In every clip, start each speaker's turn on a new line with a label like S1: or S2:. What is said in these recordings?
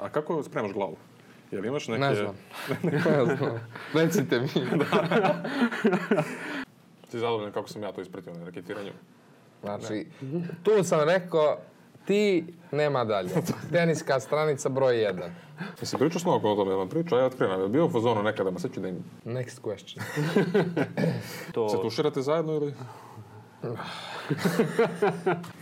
S1: A kako spremaš glavu? Jel imaš neke...
S2: Ne znam. ne znam. Recite mi.
S1: Da. Ti zadovoljan kako sam ja to ispratio na raketiranju? Znači,
S2: ne. tu sam rekao, ti nema dalje. Teniska stranica broj 1.
S1: Mislim, pričao smo oko toga, vam pričao, ja otkrivam, je bio u fazonu nekada, ma sad ću da im...
S2: Next question.
S1: to... Se tuširate zajedno ili...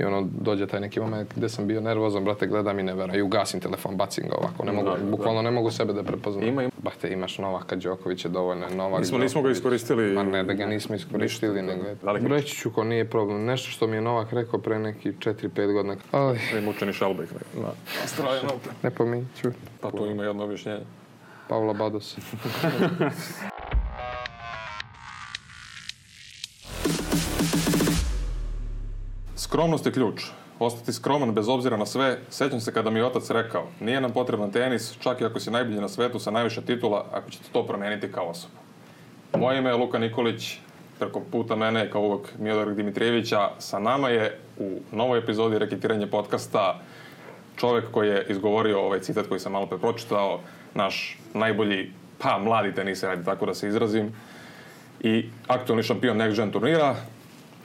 S2: I ono, dođe taj neki moment gde sam bio nervozan, brate, gledam i ne verujem. I ugasim telefon, bacim ga ovako. Ne da, mogu, da, da. bukvalno da. ne mogu sebe da prepoznam.
S1: Ima, ima.
S2: Brate, imaš Novaka Đoković je dovoljno. Novak
S1: nismo, nismo ga iskoristili.
S2: Ma ne, da ga nismo iskoristili. Nego, da reći ću ko nije problem. Nešto što mi je Novak rekao pre neki 4-5 godina. Ali...
S1: Mučeni Šalbek. Ne,
S2: ne pominju.
S1: Pa to ima jedno objašnjenje.
S2: Pavla Bados.
S1: Skromnost je ključ. Ostati skroman bez obzira na sve, sećam se kada mi je otac rekao, nije nam potreban tenis, čak i ako si najbolji na svetu sa najviše titula, ako ćete to promeniti kao osobu. Moje ime je Luka Nikolić, preko puta mene kao uvek Miodor Dimitrijevića, sa nama je u novoj epizodi Reketiranje podcasta čovek koji je izgovorio ovaj citat koji sam malo pre pročitao, naš najbolji, pa mladi teniser, ajde tako da se izrazim, i aktualni šampion Next Gen turnira,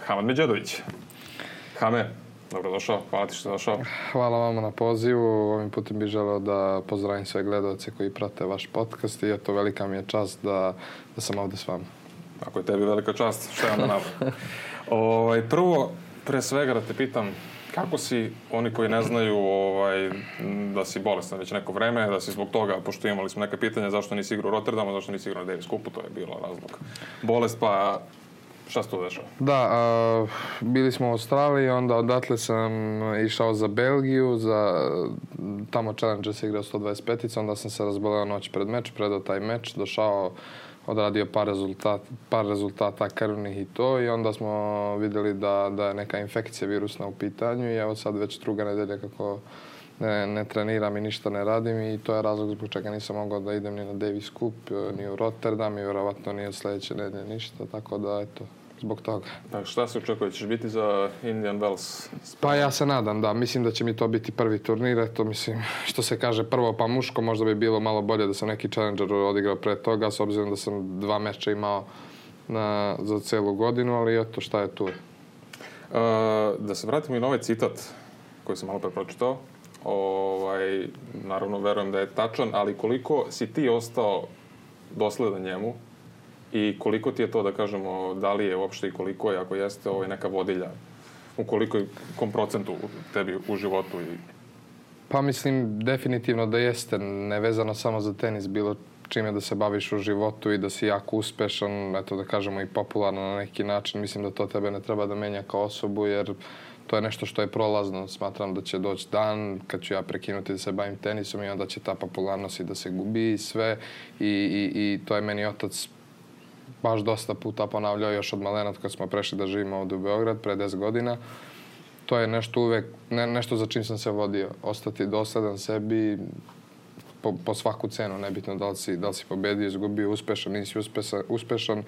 S1: Hamad Međedović. Hame, dobrodošao, hvala ti što je došao.
S2: Hvala vama na pozivu, ovim putem bih želeo da pozdravim sve gledalce koji prate vaš podcast i eto velika mi je čast da, da sam ovde s vama.
S1: Ako je tebi velika čast, šta ja na ovaj, prvo, pre svega da te pitam, kako si, oni koji ne znaju ovaj, da si bolestan već neko vreme, da si zbog toga, pošto imali smo neke pitanja zašto nisi igrao u Rotterdamu, zašto nisi igrao na Davis Cupu, to je bilo razlog. Bolest pa Šta se
S2: tu dešava? Da, a, bili smo u Australiji, onda odatle sam išao za Belgiju, za tamo Challenger se igrao 125-ica, onda sam se razboleo noć pred meč, predao taj meč, došao odradio par, rezultat, par rezultata krvnih i to i onda smo videli da, da je neka infekcija virusna u pitanju i evo sad već druga nedelja kako ne, ne treniram i ništa ne radim i to je razlog zbog čega nisam mogao da idem ni na Davis Cup, ni u Rotterdam i verovatno ni od sljedeće nedelje ništa, tako da eto, zbog toga.
S1: A šta se očekuje? Ćeš biti za Indian Wells?
S2: Pa ja se nadam, da. Mislim da će mi to biti prvi turnir. To mislim, što se kaže prvo pa muško, možda bi bilo malo bolje da sam neki challenger odigrao pre toga, s obzirom da sam dva meča imao na, za celu godinu, ali eto šta je tu.
S1: Uh, da se vratimo i na ovaj citat koji sam malo pre pročitao. Ovaj, naravno, verujem da je tačan, ali koliko si ti ostao dosledan njemu, i koliko ti je to, da kažemo, da li je uopšte i koliko je, ako jeste, ovaj, neka vodilja u koliko, kom procentu tebi u životu i
S2: Pa mislim definitivno da jeste, nevezano samo za tenis, bilo čime da se baviš u životu i da si jako uspešan, eto da kažemo i popularan na neki način, mislim da to tebe ne treba da menja kao osobu jer to je nešto što je prolazno, smatram da će doći dan kad ću ja prekinuti da se bavim tenisom i onda će ta popularnost i da se gubi i sve i, i, i to je meni otac baš dosta puta ponavljao još od malena kad smo prešli da živimo ovde u Beograd pre 10 godina. To je nešto uvek, ne, nešto za čim sam se vodio. Ostati dosadan sebi po, po svaku cenu, nebitno da li si, da li si pobedio, izgubio, uspešan, nisi uspešan, uspešan,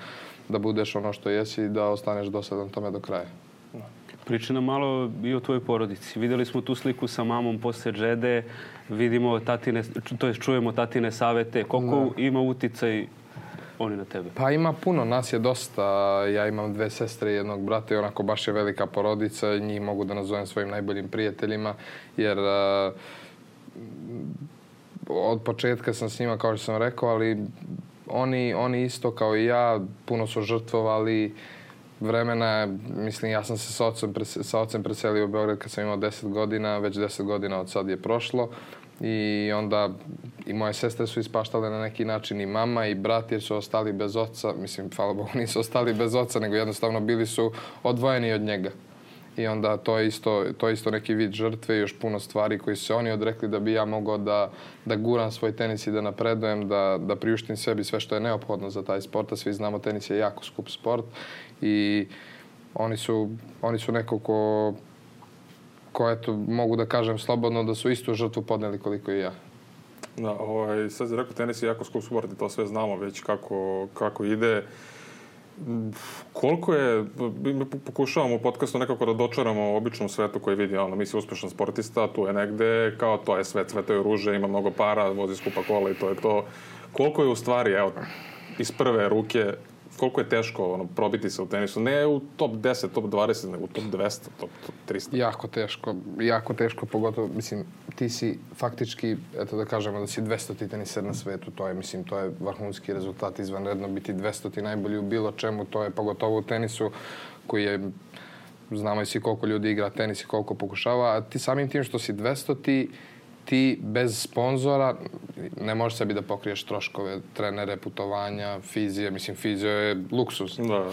S2: da budeš ono što jesi i da ostaneš dosadan tome do kraja.
S3: Priči nam malo i o tvojoj porodici. Videli smo tu sliku sa mamom posle džede, vidimo tatine, to jest čujemo tatine savete. Koliko ne. Da. ima uticaj oni na tebe?
S2: Pa ima puno, nas je dosta. Ja imam dve sestre i jednog brata i onako baš je velika porodica. Njih mogu da nazovem svojim najboljim prijateljima jer uh, od početka sam s njima kao što sam rekao, ali oni, oni isto kao i ja puno su žrtvovali vremena, mislim, ja sam se sa ocem, sa ocem preselio u Beograd kad sam imao 10 godina, već 10 godina od sad je prošlo i onda i moje sestre su ispaštale na neki način i mama i brat jer su ostali bez oca, mislim, hvala Bogu, nisu ostali bez oca, nego jednostavno bili su odvojeni od njega. I onda to je isto, to je isto neki vid žrtve i još puno stvari koji su se oni odrekli da bi ja mogao da, da guram svoj tenis i da napredujem, da, da priuštim sebi sve što je neophodno za taj sport, a svi znamo tenis je jako skup sport i oni su, oni su neko ko koje, to mogu da kažem slobodno da su istu žrtvu podneli koliko i ja.
S1: Da, ovaj, sad je rekao, tenis je jako skup sport i to sve znamo već kako, kako ide. Koliko je, mi pokušavamo u podcastu nekako da dočaramo običnom svetu koji vidi, ono, mi si uspešan sportista, tu je negde, kao to je sve, cvetaju ruže, ima mnogo para, vozi skupa kola i to je to. Koliko je u stvari, evo, iz prve ruke koliko je teško ono, probiti se u tenisu. Ne u top 10, top 20, nego u top 200, top, 300.
S2: Jako teško, jako teško, pogotovo, mislim, ti si faktički, eto da kažemo da si 200 ti teniser na svetu, to je, mislim, to je vrhunski rezultat izvanredno, biti 200 ti najbolji u bilo čemu, to je pogotovo u tenisu koji je znamo i svi koliko ljudi igra tenis i koliko pokušava, a ti samim tim što si 200 ti ti bez sponzora ne možeš sebi da pokriješ troškove, trenere, putovanja, fizije, mislim fizio je luksus. Da, da.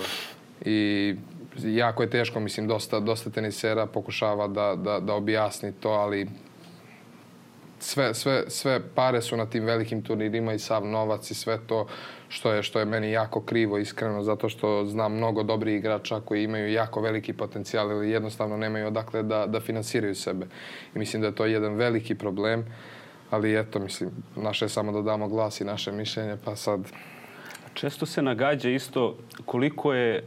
S2: I jako je teško, mislim, dosta, dosta tenisera pokušava da, da, da objasni to, ali sve, sve, sve pare su na tim velikim turnirima i sav novac i sve to što je što je meni jako krivo iskreno zato što znam mnogo dobrih igrača koji imaju jako veliki potencijal ili jednostavno nemaju odakle da da finansiraju sebe. I mislim da je to jedan veliki problem. Ali eto, mislim, naše je samo da damo glas i naše mišljenje, pa sad
S3: Često se nagađa isto koliko je e,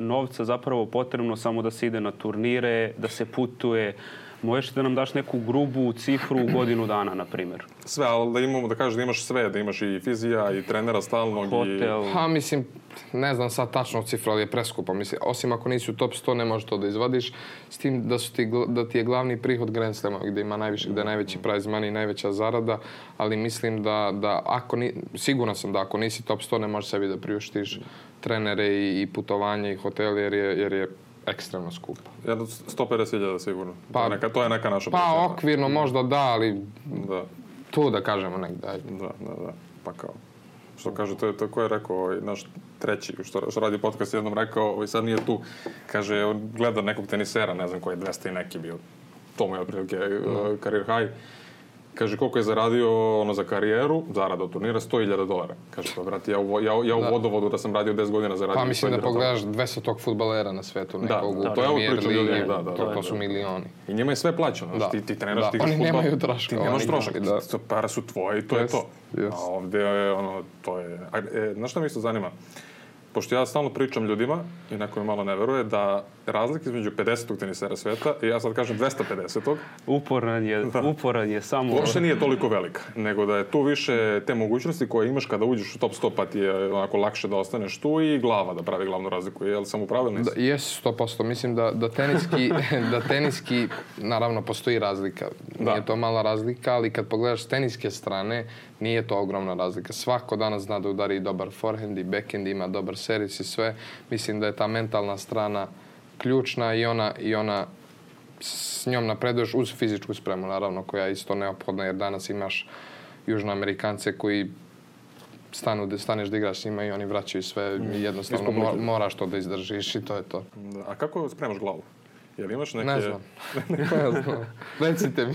S3: novca zapravo potrebno samo da se ide na turnire, da se putuje možeš da nam daš neku grubu cifru u godinu dana, na primjer.
S1: Sve, ali da imamo, da kažeš da imaš sve, da imaš i fizija i trenera stalnog Hotel.
S2: i... Ha, pa, mislim, ne znam sad tačno cifru, ali je preskupa. Mislim, osim ako nisi u top 100, ne možeš to da izvadiš, s tim da, su ti, da ti je glavni prihod Grand Slam, gde ima najviše, gde je najveći prize money, najveća zarada, ali mislim da, da ako ni, siguran sam da ako nisi top 100, ne možeš sebi da priuštiš trenere i, i putovanje i hotel, jer je, jer je ekstremno skupa.
S1: Jedno 150.000 sigurno. Pa, neka, to je neka naša
S2: Pa procena. okvirno možda da, ali da. tu da kažemo negdje. Da,
S1: da, da. Pa kao. Što kaže, to je to ko je rekao ovaj, naš treći, što, što radi podcast jednom rekao, ovaj, sad nije tu. Kaže, on gleda nekog tenisera, ne znam koji je 200 i neki bio. To mu je otprilike uh, career high Kaže, koliko je zaradio ono, za karijeru, zarada od turnira, 100.000 dolara. Kaže, pa brate, ja u, ja, ja u da. vodovodu da sam radio 10 godina zaradio.
S2: Pa mislim da pogledaš 200 tog fudbalera na svetu, da, nekog da, u da,
S1: premier
S2: da, ligi, da, da, da, to, da, to da, su milioni.
S1: I njima je sve plaćeno, da. ti, ti treneraš, da. ti
S2: Oni nemaju troška. Ti nemaš
S1: trošak, da. para su tvoje i to yes, je to. Yes. A ovde je, ono, to je... A, e, znaš što me isto zanima? Uh, pošto ja stalno pričam ljudima, i neko mi malo ne veruje, da razlika između 50. tenisera sveta, i ja sad kažem 250.
S3: Uporan je, da. uporan
S1: je
S3: samo...
S1: Uopšte nije toliko velika, nego da je tu više te mogućnosti koje imaš kada uđeš u top 100, pa ti je onako lakše da ostaneš tu i glava da pravi glavnu razliku. Je li sam upravljen?
S2: Da, jes, 100%. Mislim da, da, teniski, da teniski, naravno, postoji razlika. Da. Nije to mala razlika, ali kad pogledaš teniske strane, Nije to ogromna razlika. Svako danas zna da udari i dobar forehand i backhand, ima dobar servis i sve. Mislim da je ta mentalna strana ključna i ona, i ona s njom napreduješ uz fizičku spremu, naravno, koja je isto neophodna, jer danas imaš južnoamerikance koji stanu, staneš da igraš s njima i oni vraćaju sve, jednostavno moraš to da izdržiš i to je to.
S1: Da. A kako spremaš glavu? Jel imaš neke...
S2: Ne znam. ne znam. Recite mi.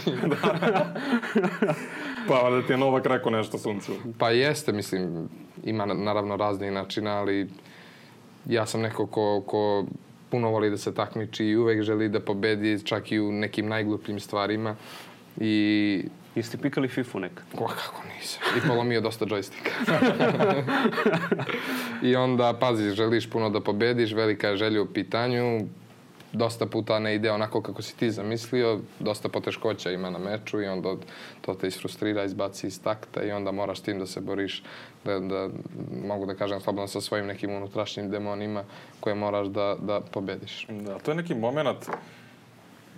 S1: pa da ti je Novak rekao nešto suncu.
S2: Pa jeste, mislim, ima naravno raznih načina, ali ja sam neko ko, ko puno voli da se takmiči i uvek želi da pobedi čak i u nekim najglupljim stvarima. I...
S3: Jeste pikali Fifu nekad?
S2: Ko, kako nisam. I polomio dosta džojstika. I onda, pazi, želiš puno da pobediš, velika je želja u pitanju, dosta puta ne ide onako kako si ti zamislio, dosta poteškoća ima na meču i onda to te isfrustrira, izbaci iz takta i onda moraš tim da se boriš, da, da mogu da kažem slobodno sa svojim nekim unutrašnjim demonima koje moraš da, da pobediš. Da,
S1: to je neki moment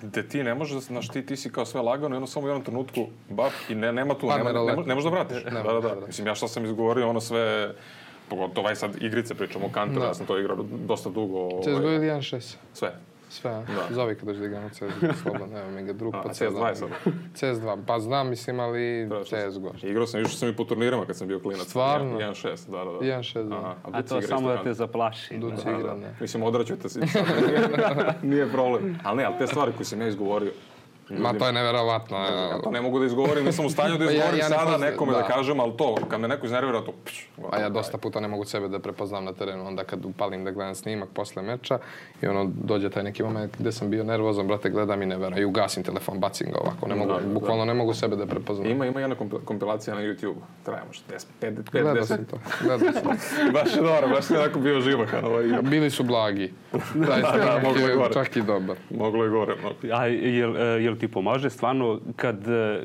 S1: gde ti ne možeš, da znaš, ti, ti si kao sve lagano, jedno samo u jednom trenutku, bap, i ne, nema tu, nema, ne, ne možeš da vratiš. da, da, da. Mislim, ja što sam izgovorio, ono sve, pogotovo ovaj sad igrice pričamo o Kantoru, da. ja sam to igrao dosta dugo. Ovaj,
S2: Češ go ili 1-6? Sve. Sve, da. zove kad dođe da igramo CSGO, slobodno, evo mi ga drug,
S1: pa
S2: CS2. CS2 je
S1: CS2,
S2: pa znam, mislim, ali CSGO.
S1: Igrao sam, išao sam i po turnirama kad sam bio klinac. Stvarno? 1-6, da, da, da.
S2: 1-6,
S1: da.
S3: Aha,
S2: a, a
S3: to samo da te zaplaši.
S1: Duci igra, da, da. ne. Mislim, odraćujte se, nije problem. Ali ne, ali te stvari koje sam ja izgovorio,
S3: Ma to je neverovatno.
S1: Ja
S3: to
S1: ne mogu da izgovorim, nisam u stanju da pa izgovorim ja, ja sada nekome da. da. kažem, ali to, kad me neko iznervira, to... Pš,
S2: A pa ja dosta puta ne mogu sebe da prepoznam na terenu, onda kad upalim da gledam snimak posle meča i ono, dođe taj neki moment gde sam bio nervozan, brate, gledam i ne verujem, i ugasim telefon, bacim ga ovako, ne mogu, da, da. bukvalno da. ne mogu sebe da prepoznam.
S1: Ima, ima jedna kompilacija na YouTube, traja možda 10, 5, 5, 10. Gledao sam to, gledao
S2: sam. baš je
S1: dobro, baš je onako bio živahan
S2: ovaj. Bili su blagi, da, taj da, da, moglo je gore. Čak i
S1: dobar. Moglo je
S3: gore. Mnogo. A, jel, e, jel jel ti pomaže stvarno kad,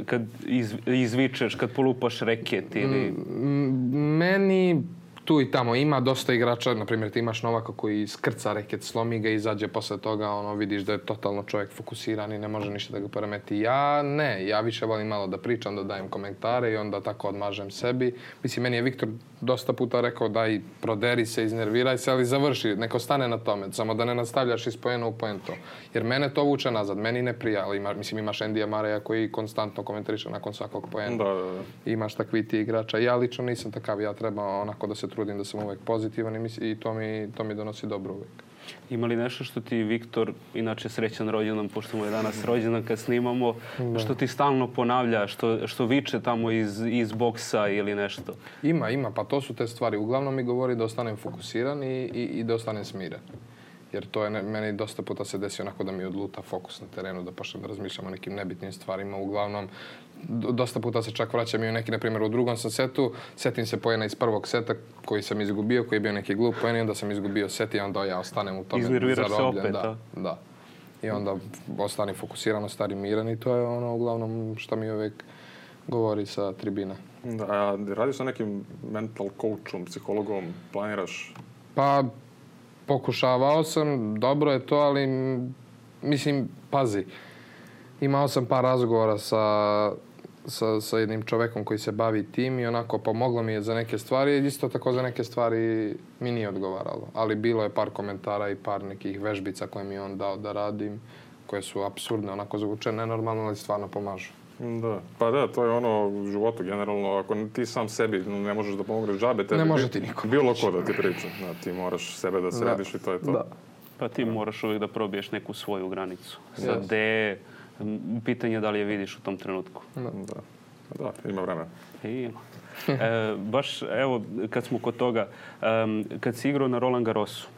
S3: kad iz, izvičeš, kad polupaš reket ili...
S2: Mm, mm, meni tu i tamo ima dosta igrača, na primjer ti imaš Novaka koji skrca reket, slomi ga i izađe posle toga, ono vidiš da je totalno čovjek fokusiran i ne može ništa da ga parameti. Ja ne, ja više volim malo da pričam, da dajem komentare i onda tako odmažem sebi. Mislim, meni je Viktor dosta puta rekao daj, proderi se, iznerviraj se, ali završi, neko stane na tome, samo da ne nastavljaš iz pojena u poentu. Jer mene to vuče nazad, meni ne prija, ali ima, mislim imaš Endija Mareja koji konstantno komentariše nakon svakog poena. Da, da, da. Imaš takvi ti igrača. Ja lično nisam takav, ja treba onako da se trudim trudim da sam uvek pozitivan i, misli, i to, mi, to mi donosi dobro uvek.
S3: Ima li nešto što ti, Viktor, inače srećan rođendan, pošto mu je danas rođendan kad snimamo, da. što ti stalno ponavlja, što, što viče tamo iz, iz boksa ili nešto?
S2: Ima, ima, pa to su te stvari. Uglavnom mi govori da ostanem fokusiran i, i, i da ostanem smiren jer to je, meni dosta puta se desi onako da mi odluta fokus na terenu, da počnem da razmišljam o nekim nebitnim stvarima, uglavnom dosta puta se čak vraćam i u neki, na primjer, u drugom sam setu, setim se pojena iz prvog seta koji sam izgubio, koji je bio neki glup pojen i onda sam izgubio set i onda ja ostanem u tome Iznerviraš zarobljen. se opet, da. A? da. I onda ostane fokusirano, stari miran i to je ono uglavnom što mi uvek govori sa tribina.
S1: Da, a radiš sa nekim mental coachom, psihologom, planiraš?
S2: Pa pokušavao sam, dobro je to, ali mislim, pazi, imao sam par razgovora sa, sa, sa jednim čovekom koji se bavi tim i onako pomoglo mi je za neke stvari, isto tako za neke stvari mi nije odgovaralo, ali bilo je par komentara i par nekih vežbica koje mi je on dao da radim, koje su absurdne, onako zvuče nenormalno, ali stvarno pomažu.
S1: Da, pa da, to je ono u životu generalno, ako ti sam sebi ne možeš da pomogneš džabe, tebi
S2: ne može ti niko
S1: bilo ko da ti priča. Da, ti moraš sebe da, da. središ da. i to je to. Da.
S3: Pa ti moraš uvijek da probiješ neku svoju granicu. Sad, yes. de, pitanje da li je vidiš u tom trenutku.
S1: Da, da. Pa da ima vremena.
S3: E, ima. E, baš, evo, kad smo kod toga, um, kad si igrao na Roland Garrosu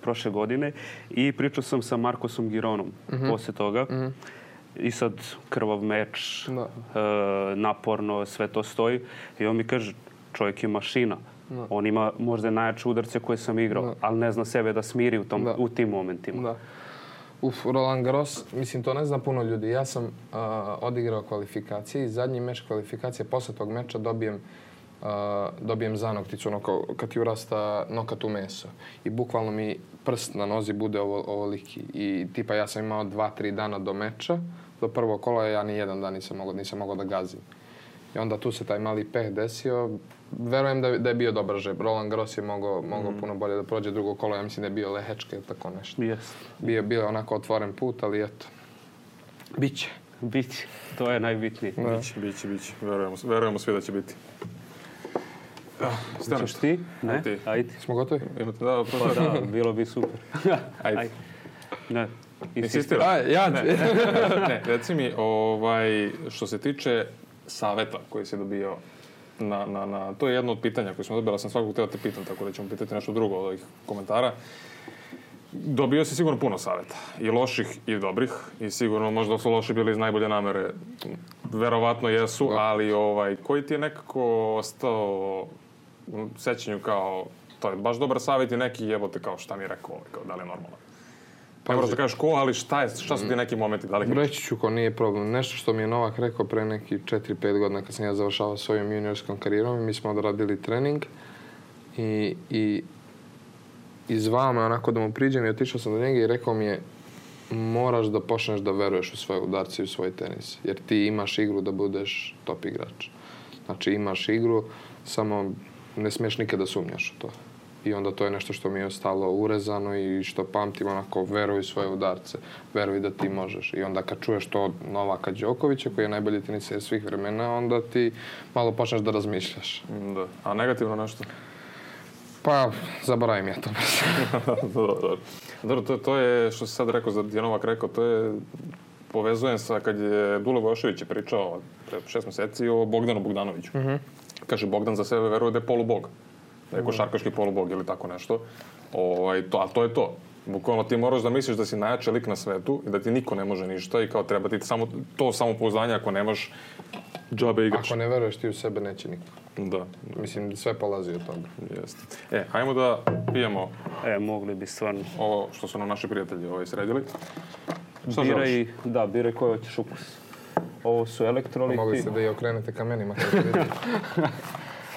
S3: prošle godine i pričao sam sa Markosom Gironom uh mhm. -huh. poslije toga, uh mhm. -huh i sad krvav meč, da. e, naporno, sve to stoji. I on mi kaže, čovjek je mašina. Da. On ima možda najjače udarce koje sam igrao, da. ali ne zna sebe da smiri u, tom, da. u tim momentima. Da.
S2: Uf, Roland Garros, mislim to ne zna puno ljudi. Ja sam uh, odigrao kvalifikacije i zadnji meč kvalifikacije posle tog meča dobijem uh, dobijem zanokticu, ono kao kad ti urasta nokat u meso. I bukvalno mi prst na nozi bude ovo, ovoliki. I tipa ja sam imao dva, tri dana do meča, do prvo kola ja ni jedan dan nisam mogao, nisam mogao da gazim. I onda tu se taj mali peh desio. Verujem da, da je bio dobar žeb. Roland Gross je mogao, mogao mm. puno bolje da prođe drugo kolo. Ja mislim da je bio Lehečka ili tako nešto. Yes. Bio, bio onako otvoren put, ali eto. Biće.
S3: Biće. To je najbitnije.
S1: Da. Biće, biće, biće. Verujemo, verujemo svi da će biti.
S3: Da. Stanoš. Hoćeš ti? Ne?
S1: Ti. Ajde. Smo gotovi? Da, pa
S3: da, bilo bi super.
S1: Ajde. Ajde.
S2: Ne.
S1: Insistira. A, ja. Ne. ne, reci mi, ovaj, što se tiče saveta koji si dobio na, na, na, to je jedno od pitanja koje smo dobili, sam svakog teo te pitam, tako da ćemo pitati nešto drugo od ovih komentara. Dobio si sigurno puno saveta. I loših i dobrih. I sigurno možda su loši bili iz najbolje namere. Verovatno jesu, da. ali ovaj, koji ti je nekako ostao u sećanju kao to je baš dobar savet i neki jebote kao šta mi je rekao, ovaj, kao da li je normalno? Pa moraš da kažeš ko, ali šta, je, šta su ti neki momenti? Da
S2: li Reći ću ko nije problem. Nešto što mi je Novak rekao pre neki 4-5 godina kad sam ja završavao svojim juniorskom karijerom i mi smo odradili trening i, i izvao me onako da mu priđem i otišao sam do njega i rekao mi je moraš da počneš da veruješ u svoje udarce i u svoj tenis. Jer ti imaš igru da budeš top igrač. Znači imaš igru, samo ne smiješ nikada da sumnjaš u to i onda to je nešto što mi je ostalo urezano i što pamtim onako veruj svoje udarce, veruj da ti možeš. I onda kad čuješ to od Novaka Đokovića koji je najbolji teniser svih vremena, onda ti malo počneš da razmišljaš.
S1: Mm, da. A negativno nešto?
S2: Pa, zaboravim ja to.
S1: dobro, dobro. Dobro, to, to je, što si sad rekao, za Novak rekao, to je povezujem sa kad je Dule Vojošević pričao pre šest meseci o Bogdanu Bogdanoviću. Mm -hmm. Kaže, Bogdan za sebe veruje da je polubog da je košarkaški polubog ili tako nešto. Ovaj, to, a to je to. Bukvalno ti moraš da misliš da si najjači lik na svetu i da ti niko ne može ništa i kao treba ti samo to samo samopouzdanje ako nemaš džabe igraš. Ako
S2: ne veruješ ti u sebe neće niko.
S1: Da.
S2: Mislim, sve polazi od toga.
S1: Jeste. E, ajmo da pijemo...
S3: E, mogli bi stvarno.
S1: Ovo što su nam naši prijatelji ovaj sredili.
S3: Šta biraj, želiš? Da, biraj koji hoćeš ukus. Ovo su elektroliti.
S2: Mogli ste da i okrenete kamenima.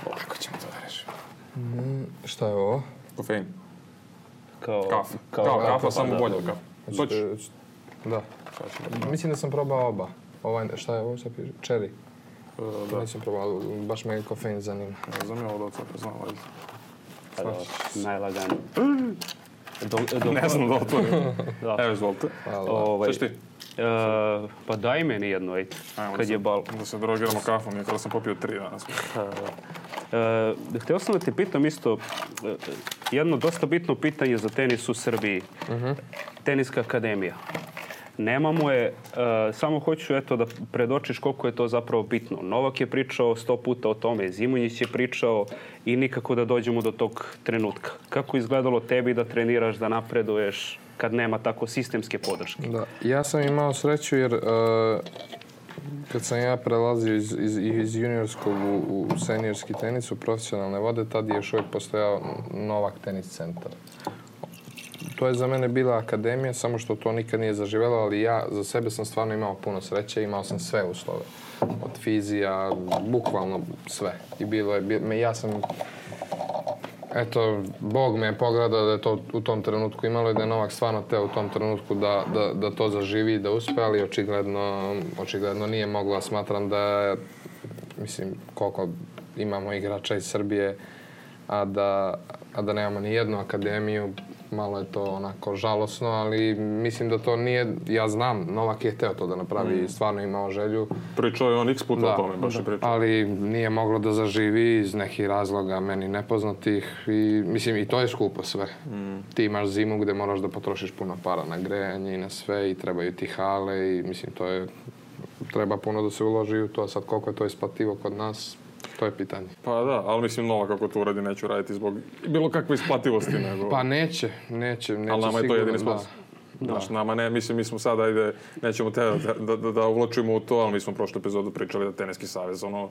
S2: Ovako ćemo to Mm, šta je ovo?
S1: Kofein. Kao, kafa. Kao, kao kafa, kafa samo bolje od kafe. To znači, ću. E, znači,
S2: da. Mislim da sam probao oba. Ovaj, šta je ovo, šta piše? Cherry. E, da. da. Nisam probao, baš me kofein zanima.
S1: Ne znam ja ovo od oca,
S3: pa znam ali... Evo, najlagano. Do, do,
S1: ne znam da otvorim. da. Evo, izvolite.
S3: Ovaj, Šta ti? Uh,
S1: pa daj meni jedno, ej. Ajmo, kad da se, je bal... Da se drogiramo kafom, ja kada sam popio tri danas. Uh,
S3: E, htio sam da ti pitam isto eh, jedno dosta bitno pitanje za tenis u Srbiji. Uh mhm. -huh. Teniska akademija. Nemamo je, e, samo hoću eto da predočiš koliko je to zapravo bitno. Novak je pričao sto puta o tome, Zimunjić je pričao i nikako da dođemo do tog trenutka. Kako izgledalo tebi da treniraš, da napreduješ kad nema tako sistemske podrške? Da,
S2: ja sam imao sreću jer e, Kad sam ja prelazio iz, iz, iz juniorskog u, u seniorski tenis, u profesionalne vode, tad je još uvijek postojao Novak tenis centar. To je za mene bila akademija, samo što to nikad nije zaživelo, ali ja za sebe sam stvarno imao puno sreće, imao sam sve uslove. Od fizija, bukvalno sve. I bilo je, ja sam eto, Bog me je pogledao da je to u tom trenutku imalo i da je Novak stvarno teo u tom trenutku da, da, da to zaživi i da uspe, ali očigledno, očigledno nije moglo. Smatram da, mislim, koliko imamo igrača iz Srbije, a da, a da nemamo ni jednu akademiju, malo je to onako žalosno, ali mislim da to nije, ja znam, Novak je hteo to da napravi, mm. stvarno imao želju.
S1: Pričao je on x puta da, o tome, baš da. je pričao.
S2: Ali nije moglo da zaživi iz nekih razloga meni nepoznatih i mislim i to je skupo sve. Mm. Ti imaš zimu gde moraš da potrošiš puno para na grejanje i na sve i trebaju ti hale i mislim to je treba puno da se uloži u to, sad koliko je to isplativo kod nas, To je pitanje.
S1: Pa da, ali mislim nova kako to uradi neću raditi zbog bilo kakve isplativosti. Nego...
S2: Pa neće, neće.
S1: neće ali nama je to jedini sponsor. Da. Znaš, da. nama ne, mislim, mi smo sada, ajde, nećemo te da, da, da, da, uvlačimo u to, ali mi smo prošlu epizodu pričali da Teneski savez, ono,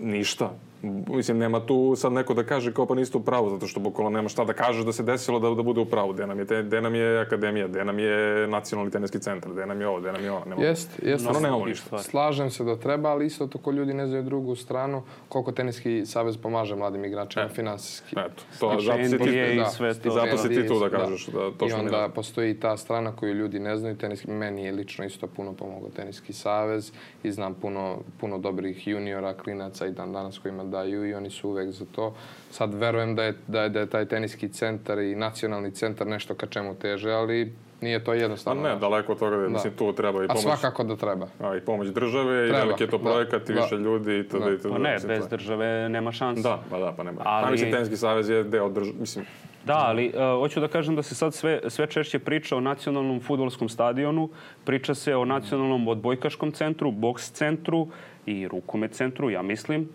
S1: ništa mislim, nema tu sad neko da kaže kao pa niste u pravu, zato što bukvalno nema šta da kažeš da se desilo da, da bude u pravu. Gde nam je, te, gde nam je akademija, gde nam je nacionalni teniski centar, gde nam je ovo, gde nam je ono. Nema,
S2: jest, jest. Stvarno nema ništa. Slažem se da treba, ali isto tako ljudi ne znaju drugu stranu koliko teniski savez pomaže mladim igračima e. finansijski. Eto,
S1: to, znači, zato, si ti, da, sve to. zato si ti tu da, da kažeš. Da, da to
S2: I
S1: onda
S2: ne postoji ta strana koju ljudi ne znaju. Teniski, meni je lično isto puno pomogao teniski savez i znam puno, puno dobrih juniora, klinaca i dan danas kojima da daju i oni su uvek za to. Sad verujem da je, da je, da je taj teniski centar i nacionalni centar nešto ka čemu teže, ali nije to jednostavno. A
S1: pa ne, daleko od toga, da. da. mislim, tu treba i pomoć.
S2: A svakako da treba.
S1: A, I pomoć države, treba. i veliki je to da, projekat, da. i više da. ljudi, i to
S3: da. da.
S1: i to Pa
S3: ne,
S1: mislim,
S3: bez to. države nema šanse.
S1: Da, pa da, pa nema. Pa ali... Pa mislim, Tenski savez je deo države, mislim,
S3: Da, ali uh, hoću da kažem da se sad sve, sve češće priča o nacionalnom futbolskom stadionu, priča se o nacionalnom odbojkaškom centru, boks centru i rukomet centru, ja mislim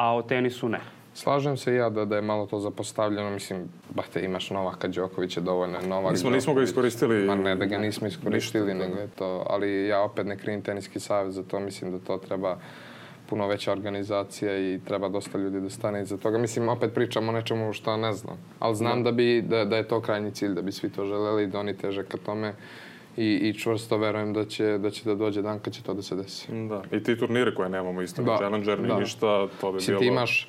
S3: a o tenisu ne.
S2: Slažem se ja da, da je malo to zapostavljeno. Mislim, bah te imaš Novaka Đokovića dovoljno. Novak
S1: nismo, nismo ga iskoristili.
S2: Ma ne, da ga nismo iskoristili, nego je to. Ali ja opet ne krivim teniski savez za to. Mislim da to treba puno veća organizacija i treba dosta ljudi da stane iza toga. Mislim, opet pričam o nečemu što ne znam. Ali znam da, da bi, da, da je to krajnji cilj, da bi svi to želeli i da oni teže ka tome i, i čvrsto verujem da će, da će da dođe dan kad će to da se desi.
S1: Da. I ti turnire koje nemamo isto, da. Challenger ni da. ništa, to bi Mislim, bilo... Ti imaš,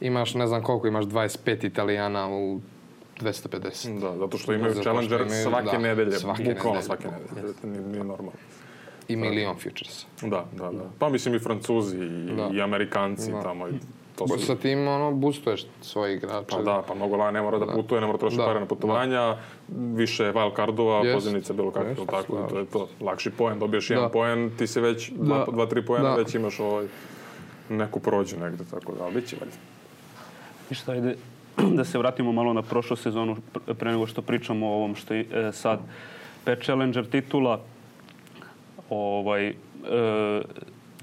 S2: imaš ne znam koliko, imaš 25 Italijana u 250.
S1: Da, zato što imaju zato Challenger imaju, svake da, nedelje, svake bukvalno nedelje. svake nedelje. Yes. Nije, nije da. normalno.
S2: I milion futures.
S1: Da, da, da. Pa mislim i Francuzi i, da. i Amerikanci da. tamo. I
S2: Dobro. Sa tim ono, boostuješ svoje igrače.
S1: Pa da, pa mnogo la ne mora da, da. putuje, ne mora da trošiti da. pare na da. putovanja, da. više wild cardova, yes. pozivnica bilo kako, yes. tako, da. to je to. Lakši poen, dobiješ da. jedan poen, ti se već, da. dva, dva, tri poena, da. već imaš ovaj, neku prođu negde, tako da, ali bit će valjda.
S3: I šta ide, da se vratimo malo na prošlu sezonu, pre nego što pričamo o ovom što je e, sad. Pet Challenger titula, ovaj, e,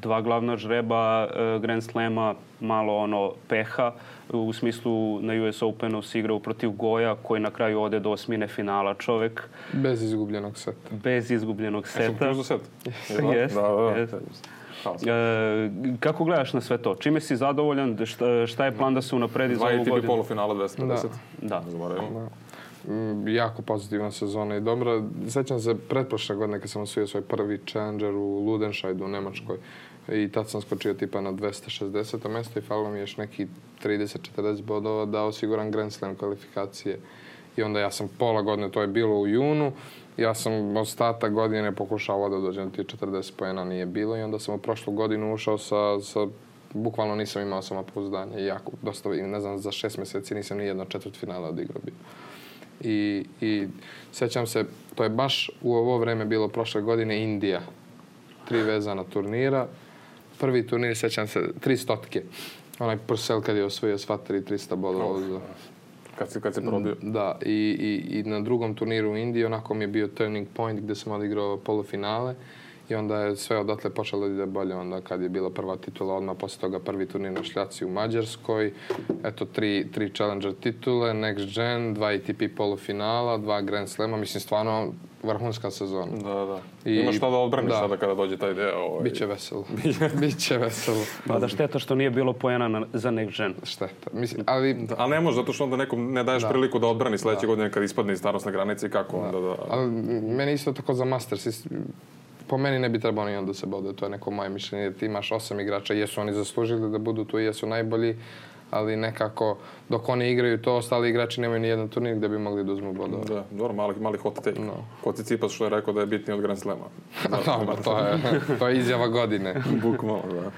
S3: dva glavna žreba e, Grand Slema, malo ono peha, u smislu na US Openu si igrao protiv Goja koji na kraju ode do osmine finala čovek.
S2: Bez izgubljenog seta.
S3: Bez izgubljenog seta.
S1: Jesu set. Jes, da,
S3: da, yes. Da. E, kako gledaš na sve to? Čime si zadovoljan? Šta, šta je plan da se unapredi za ovu godinu? ATP
S1: polufinala 250. Da. Da. Zaboravimo. Da. Mm,
S2: jako pozitivna sezona i dobra. Sećam se pretprošle godine kad sam osvojio svoj prvi challenger u Ludenscheidu u Nemačkoj i tad sam skočio tipa na 260. mesto i falilo mi još neki 30-40 bodova da osiguram Grand Slam kvalifikacije. I onda ja sam pola godine, to je bilo u junu, ja sam ostatak godine pokušao da dođem ti 40 pojena nije bilo i onda sam u prošlu godinu ušao sa, sa bukvalno nisam imao samo samopouzdanje jako, dosta, ne znam, za šest meseci nisam ni jedno četvrt finala odigrao bio. I, I sećam se, to je baš u ovo vreme bilo prošle godine Indija. Tri vezana turnira, prvi turnir, sećam se, 300 stotke. Onaj Purcell kad je osvojio sva tri 300 bodova. Oh. Za... Da.
S1: Kad se, kad se probio.
S2: Mm, da, i, i, i na drugom turniru u Indiji onako mi je bio turning point gde sam odigrao polufinale. Uh, i onda je sve odatle počelo da ide bolje. Onda kad je bila prva titula, odmah posle toga prvi turnir na šljaci u Mađarskoj, eto tri, tri Challenger titule, Next Gen, dva ATP polufinala, dva Grand Slema, mislim stvarno vrhunska sezona.
S1: Da, da. I, Imaš šta da odbraniš da. sada kada dođe taj deo. Ovaj.
S2: Biće veselo. Biće veselo.
S3: Pa da šteta što nije bilo pojena na, za Next Gen.
S2: Šteta. Mislim,
S1: ali... Da, ali ne može, zato što onda nekom ne daješ da. priliku da odbrani sledeće da. godine kad ispadne iz starostne granice i kako da. onda da...
S2: Ali meni isto tako za Masters Po meni ne bi trebalo ni onda da se bode, to je neko moje mišljenje, ti imaš osam igrača, jesu oni zaslužili da budu tu, jesu najbolji, ali nekako dok oni igraju to, ostali igrači nemaju ni jedan turnir gde bi mogli da uzmu bodove.
S1: Da, dobro, mali, mali hot take. No. Ko Cicipas što je rekao da je bitniji od Grand Slema.
S2: dobro, da, pa to je, to je izjava godine.
S1: Bukvalno, da.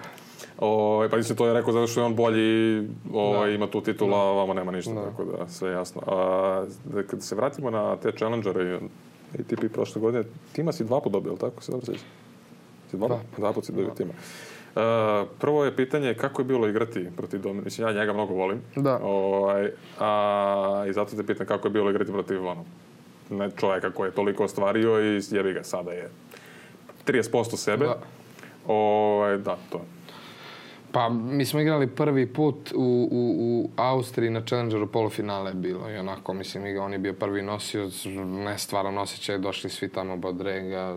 S1: O, pa mislim, to je rekao zato što je on bolji, o, da. ima tu titula, da. ovamo nema ništa, da. tako da sve jasno. A, da, kad se vratimo na te challengere, ATP prošle godine. Tima si dva put dobio, tako se dobro sjeća? Si dva, da. dva put si dobio tima. Uh, prvo je pitanje kako je bilo igrati protiv Dominika. Mislim, ja njega mnogo volim. Da. Ovaj, a, I zato te pitam kako je bilo igrati protiv ono, ne, čovjeka koji je toliko ostvario i jebi ga, sada je 30% sebe. Da. Ovaj, da, to
S2: Pa, mi smo igrali prvi put u, u, u Austriji na Challengeru polufinale je bilo i onako, mislim, on je bio prvi nosio, ne stvaran osjećaj, došli svi tamo Bodrega.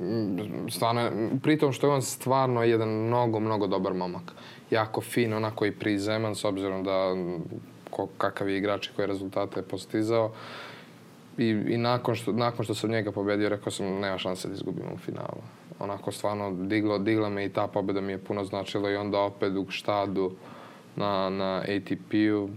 S2: Mm, stvarno, pritom što je on stvarno jedan mnogo, mnogo dobar momak. Jako fin, onako i prizeman, s obzirom da ko, kakav je igrač i koje rezultate je postizao i, i nakon, što, nakon što sam njega pobedio, rekao sam nema šanse da izgubimo u finalu. Onako stvarno diglo, digla me i ta pobeda mi je puno značila i onda opet u štadu na, na ATP-u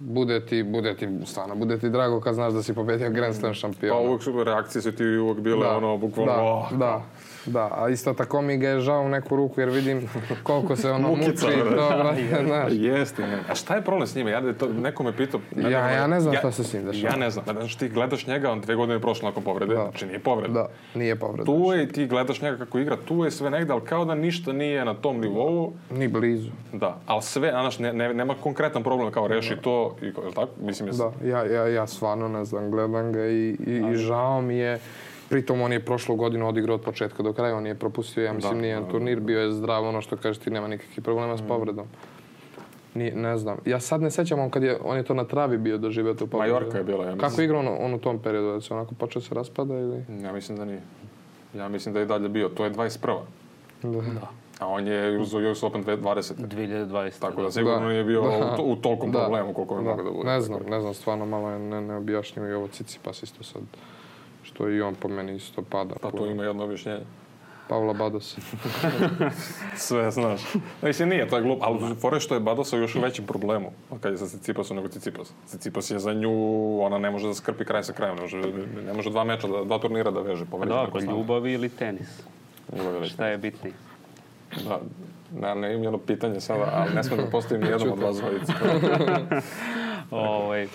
S2: bude ti, bude ti, stvarno, bude ti drago kad znaš da si pobedio Grand Slam pa šampiona.
S1: Pa uvek su reakcije su ti uvek bile da, ono, bukvalno...
S2: Da,
S1: oh.
S2: da. Da, a isto tako mi ga je žao u neku ruku jer vidim koliko se ono muči i
S1: to,
S2: brate, Jeste,
S1: ne. A šta je problem s njime? Ja, da to, neko me pitao...
S2: Ja, ja, ja ne znam ja,
S1: šta
S2: se s njim dešava.
S1: Ja ne znam. Znači ti gledaš njega, on dve godine je prošlo nakon povrede, da. znači nije povreda.
S2: Da, nije povreda.
S1: Tu znači. je, ti gledaš njega kako igra, tu je sve negde, ali kao da ništa nije na tom nivou.
S2: Ni blizu.
S1: Da, ali sve, znači, ne, ne, nema konkretan problem kao reši da. to, i, tako? Mislim, jes...
S2: Da, ja, ja, ja stvarno ne znam, gledam ga i, i, i žao mi je Pritom on je prošlu godinu odigrao od početka do kraja, on je propustio, ja mislim, da, nijedan da, turnir, bio je zdrav, ono što kažeš ti, nema nikakvih problema s mm. povredom. Nije, ne znam. Ja sad ne sećam on kad je, on je to na travi bio da živeo to povredu.
S1: Majorka je bila, ja
S2: mislim. Kako
S1: je
S2: igrao on, on u tom periodu? Da se onako počeo se raspada ili?
S1: Ja mislim da nije. Ja mislim da je dalje bio. To je 21. Da. da. A on je uz US Open 20.
S3: 2020.
S1: Tako da, da. sigurno da. nije bio da. u, to, u tolkom da. problemu koliko je
S2: da. mogo
S1: da bude.
S2: Ne znam, ne znam, stvarno malo je ne, neobjašnjivo i ovo Cicipas isto sad što i on po meni isto pada.
S1: Pa to ima jedno objašnjenje.
S2: Pavla Badosa.
S1: Sve znaš. Mislim, nije to je glupo, ali fore što je Badosa u većem problemu kad je sa Cicipasom nego Cicipas. Cicipas je za nju, ona ne može da skrpi kraj sa krajem, ne može, ne može dva meča, dva turnira da veže. Da, pa ako
S3: ljubavi ili tenis. Ljubavi ili Šta je bitnije?
S1: Da, na, ne imam jedno pitanje sada, ali ne smem da postavim jednom od vas dvojica. Ovo,
S3: ovaj,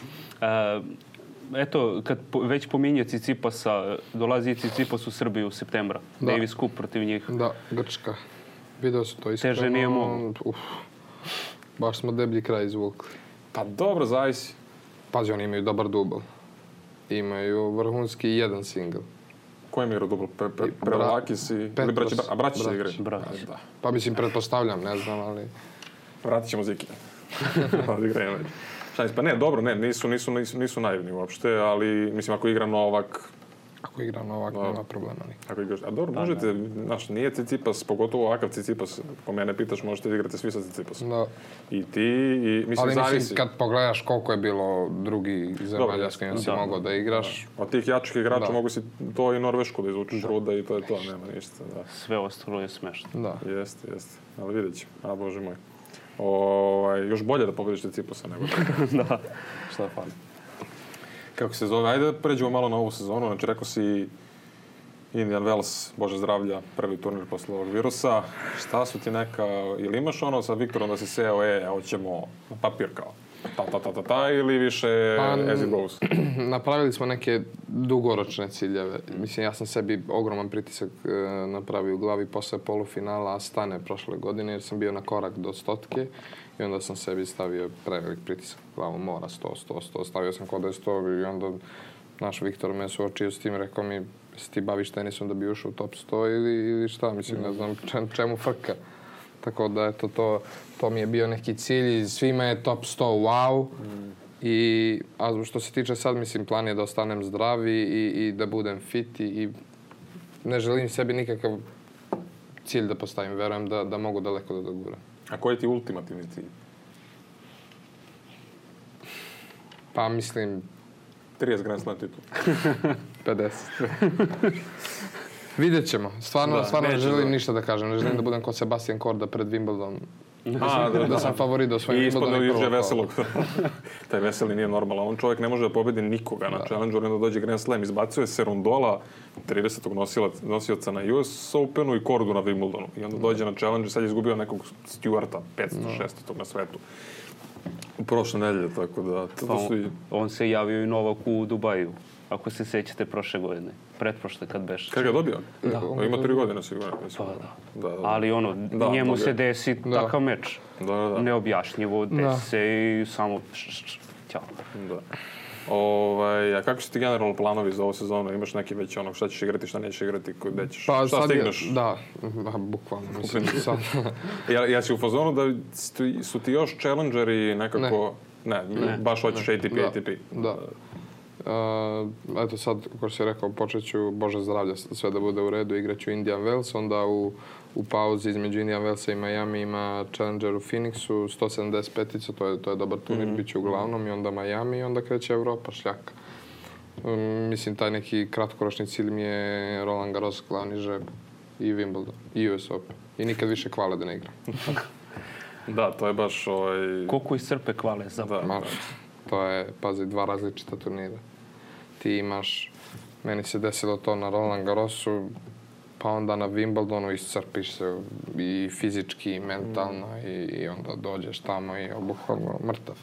S3: eto, kad po, već pominje Cicipasa, dolazi Cicipas u Srbiju u septembra. Da. Davis Cup protiv njih.
S2: Da, Grčka. Video se to iskreno.
S3: Teže nije mogu. Uf,
S2: baš smo deblji kraj izvukli.
S1: Pa dobro, zavisi.
S2: Pazi, oni imaju dobar dubl. Imaju vrhunski jedan singl.
S1: Koji mi je dubl? Pre, pre, Prelakis i... Ili braći, a braći se igraju?
S2: Braći. Pa
S1: da.
S2: Pa mislim, pretpostavljam, ne znam, ali...
S1: Vratit ćemo Ziki. Odigrajemo. Šta pa ne, dobro, ne, nisu, nisu, nisu, nisu naivni uopšte, ali mislim ako igra Novak,
S2: Ako igra Novak, no, nema problema nikada. Ako
S1: igraš, a dobro, da, možete, ne. znaš, nije Cicipas, pogotovo ovakav Cicipas, po mene pitaš, možete da igrati svi sa Cicipasom. Da. I ti, i, mislim, Ali zavisi. mislim,
S2: kad pogledaš koliko je bilo drugi zemalja s kojim da, si da, mogao da igraš. Da.
S1: Od tih jačih igrača da. mogu si to i Norvešku da izvučeš da. ruda i to je to, nema ništa. Da.
S3: Sve ostalo je smešno.
S1: Da. Jeste, jeste. Ali vidjet ćemo. A, Bože moj. Ovaj, još bolje da pobediš Cicipusa nego da. da, Šta je fali. Kako se zove? Ajde da pređemo malo na ovu sezonu. Znači, rekao si Indian Wells, Bože zdravlja, prvi turnir posle ovog virusa. Šta su ti neka, ili imaš ono sa Viktorom da si seo, e, hoćemo papir kao? ta ta ta ta ta ili više pa, as it goes?
S2: Napravili smo neke dugoročne ciljeve. Mislim, ja sam sebi ogroman pritisak e, napravio u glavi posle polufinala Astane prošle godine jer sam bio na korak do stotke i onda sam sebi stavio prevelik pritisak u glavu, mora 100, 100, 100, stavio sam kod je 100 i onda naš Viktor me suočio s tim, rekao mi, se ti baviš tenisom da bi ušao u top 100 ili, ili šta, mislim, ne znam čemu frka. Tako da, eto, to, to mi je bio neki cilj i svima je top 100 wow. Mm. I, a što se tiče sad, mislim, plan je da ostanem zdrav i, i, da budem fit i, i ne želim sebi nikakav cilj da postavim. Verujem da, da mogu daleko da doguram.
S1: A koji je ti ultimativni cilj?
S2: Pa mislim...
S1: 30 Grand Slam
S2: titul. 50. Vidjet ćemo. Stvarno, da, stvarno ne želim da. ništa da kažem. Ne želim da budem kao Sebastian Korda pred Wimbledon. A, da, da, da, da sam favorit do
S1: svojim I ispod juče veselog. Taj veseli nije normalan. On čovjek ne može da pobedi nikoga na da. Challengeru, onda dođe Grand Slam. Izbacuje se Rundola, 30. Nosila, nosioca na US Openu i Kordu na Wimbledonu. I onda dođe na Challenger, sad je izgubio nekog Stewarta, 506. 600 da. na svetu. U prošle nedelje, tako da...
S3: Pa, su i... On se javio i Novaku u Dubaju, ako se sećate prošle godine pretprošle kad beš.
S1: Kad ga dobio? Da. On da. ima tri godine sigurno. Mislim. Pa
S3: da. da. Da, da. Ali ono, da, njemu dobio. se desi da. takav meč. Da, da, da. Neobjašnjivo, desi se i samo... Ćao.
S1: Da. Ovaj, a kako su ti generalno planovi za ovu sezonu? Imaš neki već ono šta ćeš igrati, šta nećeš igrati, gde ćeš, pa, šta sad stigneš? Je,
S2: da, da, bukvalno. Mislim, sad.
S1: ja, ja si u fazonu da su ti još challengeri nekako... Ne. Ne, ne, baš hoćeš ATP, da. ATP. Da.
S2: Uh, eto sad, kako si rekao, počeću Bože zdravlja, sve da bude u redu, igraću Indian Wells, onda u, u pauzi između Indian Wellsa i Miami ima Challenger u Phoenixu, 175-ica, to je, to je dobar turnir, mm -hmm. bit će uglavnom i onda Miami i onda kreće Evropa, šljaka. Um, mislim, taj neki kratkoročni cilj mi je Roland Garros, glavni žreb i Wimbledon i US Open. I nikad više kvale da ne igram.
S1: da, to je baš ovaj...
S3: Koliko i srpe kvale za... Da, da
S2: to je, pazi, dva različita turnira. Ti imaš, meni se desilo to na Roland Garrosu, pa onda na Wimbledonu iscrpiš se i fizički i mentalno mm. i, i onda dođeš tamo i obuhvalno mrtav.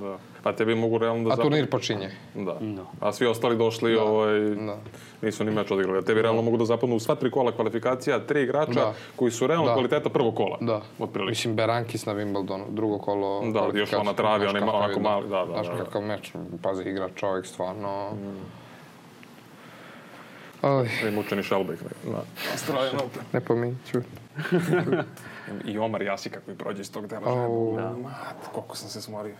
S1: Da. Pa tebi mogu realno
S3: da... A turnir zapamte... počinje.
S1: Da. No. A svi ostali došli, da. ovaj, da. nisu ni meč odigrali. A tebi realno mogu da zapadnu u sva tri kola kvalifikacija, tri igrača da. koji su realno da. kvaliteta prvog kola.
S2: Da. Otprilike. Mislim, Berankis na Wimbledonu, drugo kolo
S1: Da, još ona travi, ona ima onako mali, da, da.
S2: Znaš da, da, da. kakav meč, pazi, igra čovjek stvarno... Mm
S1: Oj. Sve mučeni šalbe ih na
S2: strane novta.
S1: Ne
S2: da. pominću.
S1: I Omar Jasi kako mi prođe iz tog dela. Oh. Da. Mat, koliko sam se smorio.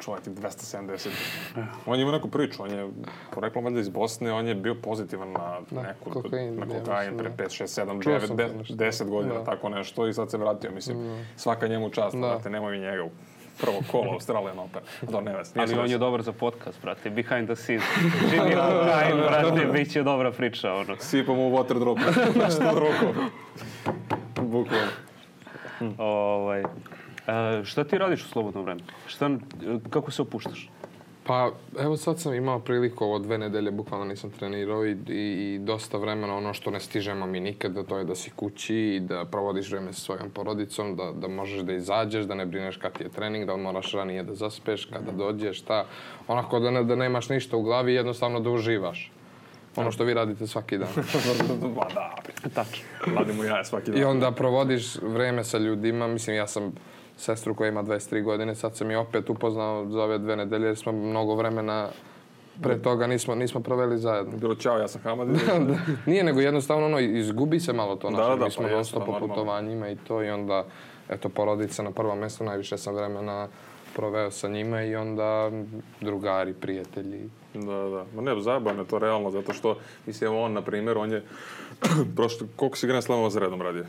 S1: Čovjek je 270. On je imao neku priču, on je poreklom valjda iz Bosne, on je bio pozitivan na da, neku, kokain, na kokain pre 5, 6, 7, 9, 10 godina, da. tako nešto i sad se vratio, mislim, mm. svaka njemu čast, da. znate, nemoj mi njega prvog kolo Australian Open. Da, ne, vas,
S3: Ali on je dobar za podcast, brate, behind the scenes. Čini kokain, da, da, da, brate, bit će dobra priča, ono.
S1: Sipamo u water drop, nešto znači, droko. Bukvalno. Ovaj, E,
S3: šta ti radiš u slobodnom vremenu? Šta, kako se opuštaš?
S2: Pa evo sad sam imao priliku, ovo dve nedelje bukvalno nisam trenirao i, i, i dosta vremena ono što ne stižemo mi nikada, to je da si kući i da provodiš vreme sa svojom porodicom, da, da možeš da izađeš, da ne brineš kad ti je trening, da li moraš ranije da zaspeš, kada dođeš, šta. Onako da, ne, da nemaš ništa u glavi, jednostavno da uživaš. Ono što vi radite svaki dan. Pa da, tačno. Radimo
S1: ja svaki
S2: dan. I onda provodiš vreme sa ljudima, mislim ja sam sestru koja ima 23 godine, sad sam je opet upoznao za ove dve nedelje jer smo mnogo vremena pre da. toga nismo, nismo proveli zajedno.
S1: Bilo čao, ja sam Hamad. Da.
S2: Da. Nije, nego jednostavno ono, izgubi se malo to. Da, naša. Znači, da, Mi pa smo pa dosta po putovanjima i to i onda, eto, porodica na prvo mjesto, najviše sam vremena proveo sa njima i onda drugari, prijatelji.
S1: Da, da. Ma ne, zabavno je to realno, zato što, mislim, on, na primjer, on je prošlo, koliko si Grand Slamova za redom radio?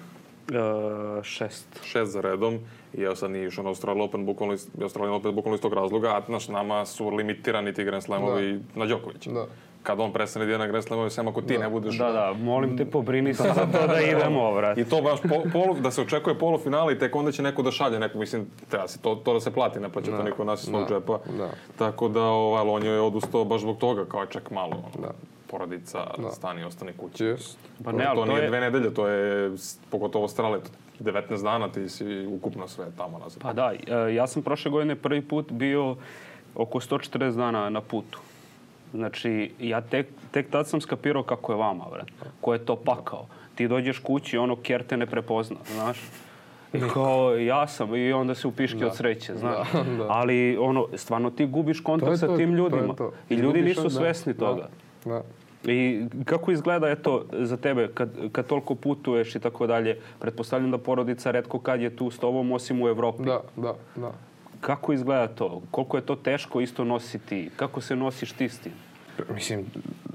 S2: Uh, šest.
S1: Šest za redom i evo sad nije išao na Australijan Open, bukvalno iz, Australijan Open bukvalno iz tog razloga, a naš nama su limitirani ti Grand Slamovi da. na Đokovića. Da kad on prestane da je na Grand Slamove, sve ako ti
S3: da.
S1: ne budeš...
S3: Da, da, molim te, pobrini
S1: se
S3: za to da, da. idemo, vrat. I
S1: to baš, po, polu, da se očekuje polufinale i tek onda će neko da šalje neko, mislim, treba se to, to da se plati, ne plaća da. to niko nas iz da. svog da. džepa. Da. Tako da, ovaj, on je odustao baš zbog toga, kao čak malo. Da porodica, da. stani, ostani kući. Yes. Pa ne, to, to nije je... dve nedelje, to je pogotovo strale, 19 dana ti si ukupno sve tamo nazad.
S3: Pa da, e, ja sam prošle godine prvi put bio oko 140 dana na putu. Znači, ja tek, tek tad sam skapirao kako je vama, vrat. Ko je to pakao. Ti dođeš kući, i ono, kjer te ne prepozna, znaš. I da. kao, ja sam, i onda se upiški da. od sreće, znaš. Da, da, Ali, ono, stvarno ti gubiš kontakt sa tim ljudima. To to. I ljudi nišu, nisu da. svesni toga.
S2: Da.
S3: I kako izgleda, eto, za tebe, kad, kad toliko putuješ i tako dalje, pretpostavljam da porodica redko kad je tu s tobom, osim u Evropi.
S2: Da, da, da.
S3: Kako izgleda to? Koliko je to teško isto nositi? Kako se nosiš ti s tim?
S2: Mislim,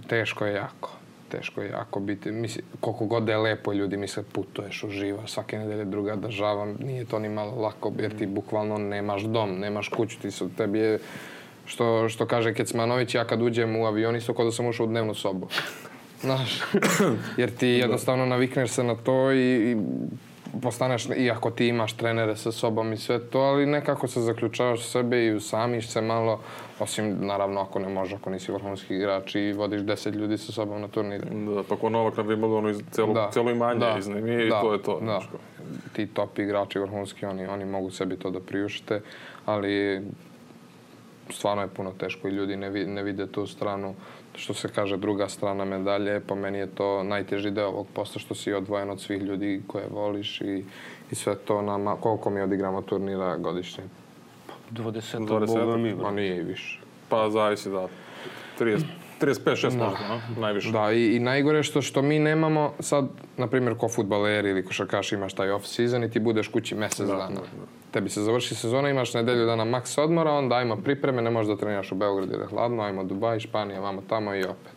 S2: teško je jako. Teško je jako biti. Mislim, koliko god da je lepo, ljudi misle putuješ, uživaš, svake nedelje druga država, nije to ni malo lako, jer ti mm. bukvalno nemaš dom, nemaš kuću, ti su, tebi je Što, što kaže Kecmanović, ja kad uđem u avion isto kao da sam ušao u dnevnu sobu. Znaš, jer ti da. jednostavno navikneš se na to i, i postaneš, iako ti imaš trenere sa sobom i sve to, ali nekako se zaključavaš u sebe i usamiš se malo, osim naravno ako ne možeš, ako nisi vrhunski igrač i vodiš deset ljudi sa sobom na turnire.
S1: Da, pa ko Novak na Wimbledonu iz celu, da. celu imanje da. iznajmije i da. to je to.
S2: Da. Ti top igrači vrhunski, oni, oni mogu sebi to da priušte, ali stvarno je puno teško i ljudi ne, ne vide tu stranu, što se kaže druga strana medalje, pa meni je to najteži deo ovog posla što si odvojen od svih ljudi koje voliš i, i sve to nama, koliko mi odigramo turnira godišnje?
S3: 20, 20
S1: mi, ma
S2: nije i više.
S1: Pa zavisi da, 30, 35, 6 da. možda, no? najviše.
S2: Da, i, i najgore što što mi nemamo sad, na primjer, ko futbaleri ili košarkaši imaš taj off season i ti budeš kući mesec da, dana. Da, da tebi se završi sezona, imaš nedelju dana maks odmora, onda ajmo pripreme, ne možeš da treniraš u Beogradu jer je hladno, ajmo Dubaj, Španija, vamo tamo i opet.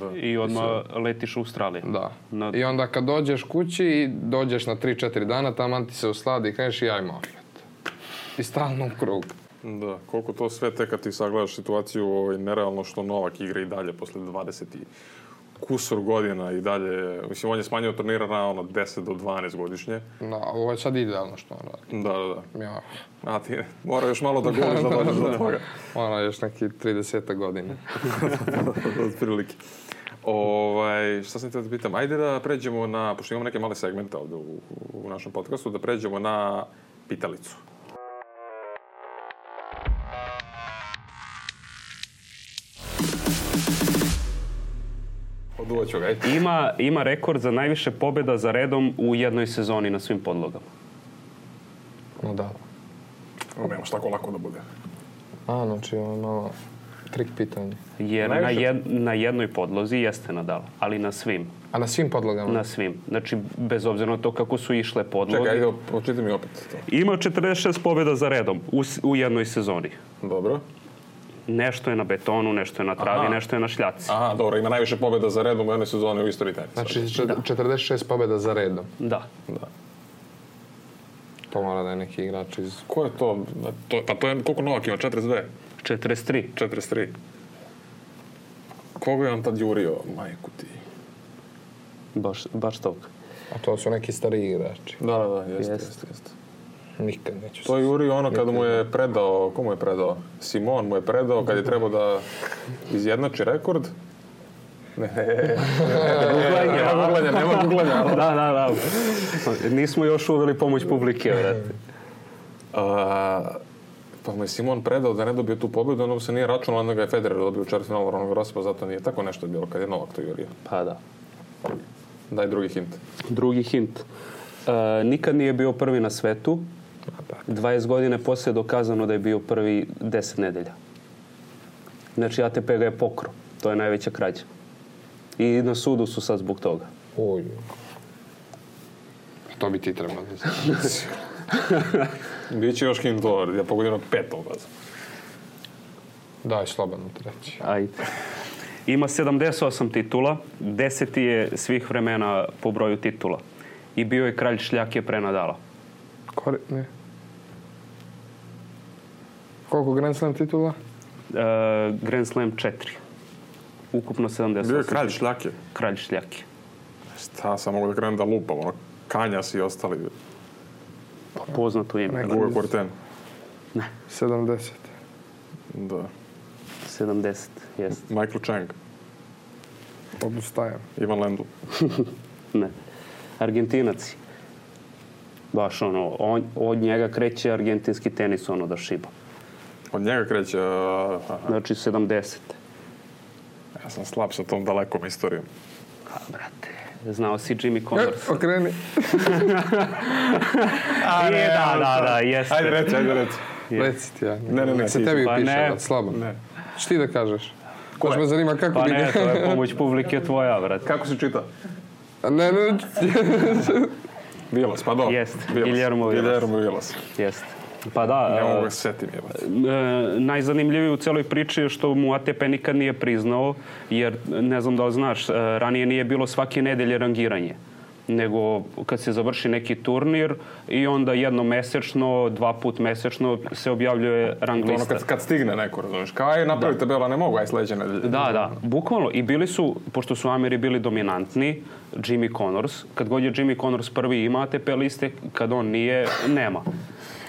S3: Da. I odmah letiš u Australiju.
S2: Da. Nad... I onda kad dođeš kući i dođeš na 3-4 dana, tamo ti se usladi i kreneš i ajmo opet. I stalno u krug.
S1: Da, koliko to sve te kad ti sagledaš situaciju, ovaj, nerealno što Novak igra i dalje posle 20 i kusur godina i dalje, mislim, on je smanjio turnira na ono 10 do 12 godišnje.
S2: Da, ovo je sad idealno što on radi.
S1: Da, da, da. Ja. A ti mora još malo da goliš da dođeš do da. toga.
S2: Ono, još neki 30 godine.
S1: Od prilike. Ovaj, šta sam te da pitam? Ajde da pređemo na, pošto imamo neke male segmente ovde u, u našem podcastu, da pređemo na pitalicu. dugo ću ga
S3: ima, ima rekord za najviše pobjeda za redom u jednoj sezoni na svim podlogama.
S2: No da.
S1: Nemaš tako lako da bude.
S2: A, znači ovo je malo trik pitanje.
S3: Jer na, jed, na jednoj podlozi jeste nadal, ali na svim.
S2: A na svim podlogama?
S3: Na svim. Znači, bez obzira na to kako su išle podloge.
S1: Čekaj, ajde, pročiti mi opet to.
S3: Ima 46 pobjeda za redom u, u jednoj sezoni.
S1: Dobro
S3: nešto je na betonu, nešto je na travi, Aha. nešto je na šljaci.
S1: Aha, dobro, ima najviše pobjeda za redom u jednoj sezoni u istoriji tenisa.
S2: Znači, da. 46 pobjeda za redom.
S3: Da. da.
S2: To mora da je neki igrač iz...
S1: Ko je to? to
S2: pa
S1: to je, koliko Novak ima? 42?
S3: 43.
S1: 43. Koga je on tad jurio, majku ti?
S3: Baš, baš toga.
S2: A to su neki stari igrači.
S1: Da, da, da, jeste, jeste, jeste. Jest.
S2: Nikad neću
S1: To je Juri ono kada mu je predao, ko mu je predao? Simon mu je predao kad je da. trebao da izjednači rekord. Ne, ne,
S3: ne,
S1: nema ne,
S3: nema guglanja. Da, da, da. Nismo još uveli pomoć publike, vrati.
S1: Pa mu je Simon predao da ne dobije tu pobedu, onda se nije računalo, onda ga je Federer dobio u četvrtfinalu Roland Garros, pa zato nije tako nešto bilo kad je Novak to jurio.
S3: Pa da.
S1: Daj drugi hint.
S3: Drugi hint. Uh, nikad nije bio prvi na svetu, 20 godina poslije je dokazano da je bio prvi 10 nedelja. Znači ATP ga je pokro. To je najveća krađa. I na sudu su sad zbog toga.
S1: Oj. To bi ti trebalo. Da Biće još kim dolar, ja pogodim na pet obaza. Daj, slobodno treći.
S3: Ajde. Ima 78 titula, deseti je svih vremena po broju titula. I bio je kralj šljake pre Nadala.
S2: Kore, ne. Koliko Grand Slam titula?
S3: Uh, Grand Slam 4. Ukupno 78.
S1: Bio je kralj šljake.
S3: Kralj šljake.
S1: Šta sam mogu da krenem da lupam, ono, Kanjas i ostali.
S3: Pa poznato ime.
S1: Neki Uwe Korten.
S3: Ne.
S2: 70.
S1: Da.
S3: 70, jest.
S1: Michael Chang.
S2: Odustajem.
S1: Ivan Lendl.
S3: ne. Argentinaci. Baš ono, on, od njega kreće argentinski tenis ono da šiba.
S1: Od njega kreće...
S3: Uh, znači 70.
S1: Ja sam slab sa tom dalekom istorijom. A,
S3: brate, znao si Jimmy Connors.
S2: E, okreni.
S3: A, ne, da, da, da, jeste.
S1: Ajde, reci, ajde, reci.
S2: Reci ti ja. Ne, ne, ne. Se tebi pa piše, ne. slabo. Ne. Što da kažeš? Ko me zanima kako
S3: pa
S2: bi...
S3: Pa ne, to je pomoć publike tvoja, brate.
S1: Kako se čita?
S2: Ne, ne, ne.
S1: Vilas,
S3: pa
S1: dobro. Jest, Vilas. Guillermo Vilas. Guillermo
S3: Vilas. Jest. Pa da. Ne e, mogu ga
S1: da setim jebati. E,
S3: najzanimljivije u celoj priči je što mu ATP nikad nije priznao, jer ne znam da li znaš, e, ranije nije bilo svake nedelje rangiranje nego kad se završi neki turnir i onda jednom mesečno, dva put mesečno se objavljuje rang lista. Ono
S1: kad, kad stigne neko, razumiješ, kao aj napravi da. tabela, ne mogu, aj sledeće
S3: nedelje.
S1: Da,
S3: da, bukvalno. I bili su, pošto su Ameri bili dominantni, Jimmy Connors, kad god je Jimmy Connors prvi ima ATP liste, kad on nije, nema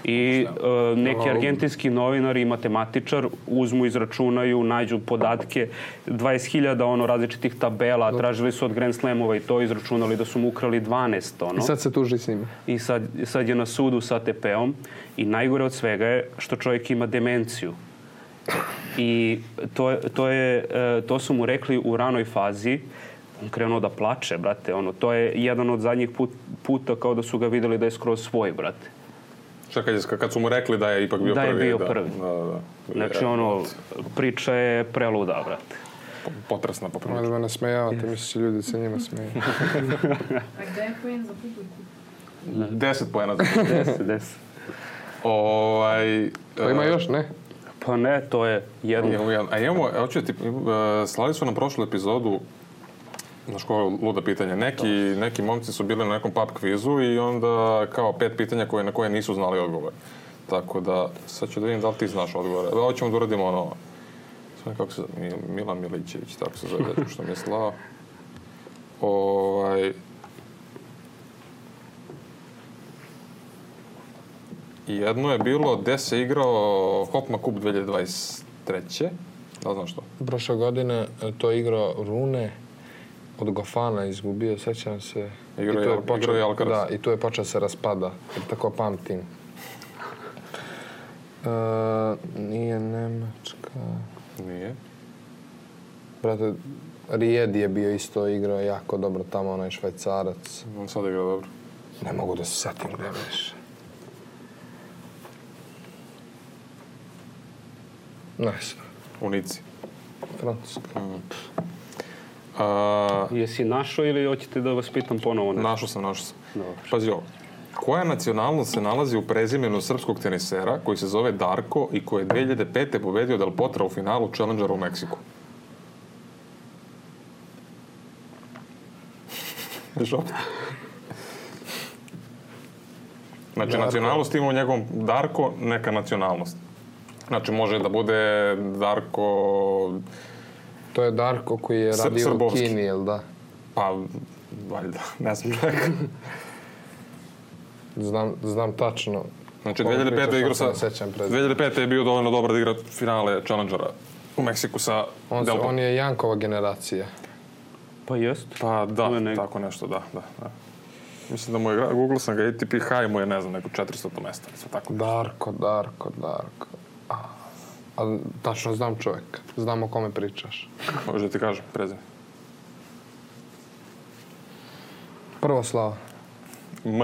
S3: i e, neki argentinski novinar i matematičar uzmu, izračunaju, nađu podatke, 20.000 ono različitih tabela, tražili su od Grand Slamova i to izračunali da su mu ukrali 12. Ono.
S2: I sad se tuži s njima.
S3: I sad, sad je na sudu sa ATP-om i najgore od svega je što čovjek ima demenciju. I to, to, je, e, to su mu rekli u ranoj fazi, on krenuo da plače, brate, ono, to je jedan od zadnjih put, puta kao da su ga videli da je skroz svoj, brate.
S1: Šta kad, je, kad su mu rekli da je ipak bio
S3: da prvi?
S1: Da je
S3: bio da, prvi.
S1: Da,
S3: da, da, Znači, ono, priča je preluda, brate.
S1: Potresna po poprilično. Možda
S2: me nasmejavate, misli ljudi se njima smeju. A gde je pojen
S1: za
S2: publiku?
S3: Deset pojena
S1: za publiku. Deset, deset. Ovaj... Pa
S2: ima e, još, ne?
S3: Pa ne, to je jedno.
S1: A imamo, e, hoću ti, e, slali su nam prošlu epizodu Znaš ko, luda pitanja. Neki, neki momci su bili na nekom pub kvizu i onda kao pet pitanja koje, na koje nisu znali odgovor. Tako da, sad ću da vidim da li ti znaš odgovore. Da, Ovo ćemo da uradimo ono, sve kako se, Milan Milićević, tako se zove, što mi je slao. Ovaj, jedno je bilo gde se igrao Hopma Cup 2023. Da znaš što?
S2: Prošle godine to je igrao Rune, od Gofana izgubio, sećam se.
S1: I
S2: to
S1: je, počeo, je
S2: Alcaraz. Da, i to je počeo da se raspada, tako pamtim. E, nije Nemačka.
S1: Nije.
S2: Brate, Rijed je bio isto igrao jako dobro tamo, onaj švajcarac.
S1: On sad igra dobro.
S2: Ne mogu da se setim gde više.
S1: Ne nice. U Nici.
S2: Francuska. Mm.
S3: A, Jesi našao ili hoćete da vas pitam ponovo? Nešto?
S1: Našao sam, našao sam. Dobro. Pazi ovo. Koja nacionalnost se nalazi u prezimenu srpskog tenisera koji se zove Darko i koji je 2005. pobedio Del Potra u finalu Challengera u Meksiku? Ješ opet? Znači, Darko. nacionalnost ima u njegovom Darko, neka nacionalnost. Znači, može da bude Darko
S2: to je Darko koji je radio srbovski. u Kini, jel da?
S1: Pa, valjda, ne znam čovjeka.
S2: znam, znam tačno.
S1: Znači, 2005. je igrao sa... 2005. je bio dovoljno dobar da igra finale Challengera u Meksiku sa
S2: on, Delpom. On je Jankova generacija.
S3: Pa jest.
S1: Pa da, ne... tako nešto, da, da, da. Mislim da mu je, googlao sam ga ATP high mu je, ne znam, neko 400 to mesto. Tako
S2: Darko, Darko, Darko. A tačno znam čovjeka. Znam o kome pričaš.
S1: Može da ti kažem, prezime.
S2: Prvo slava.
S1: M.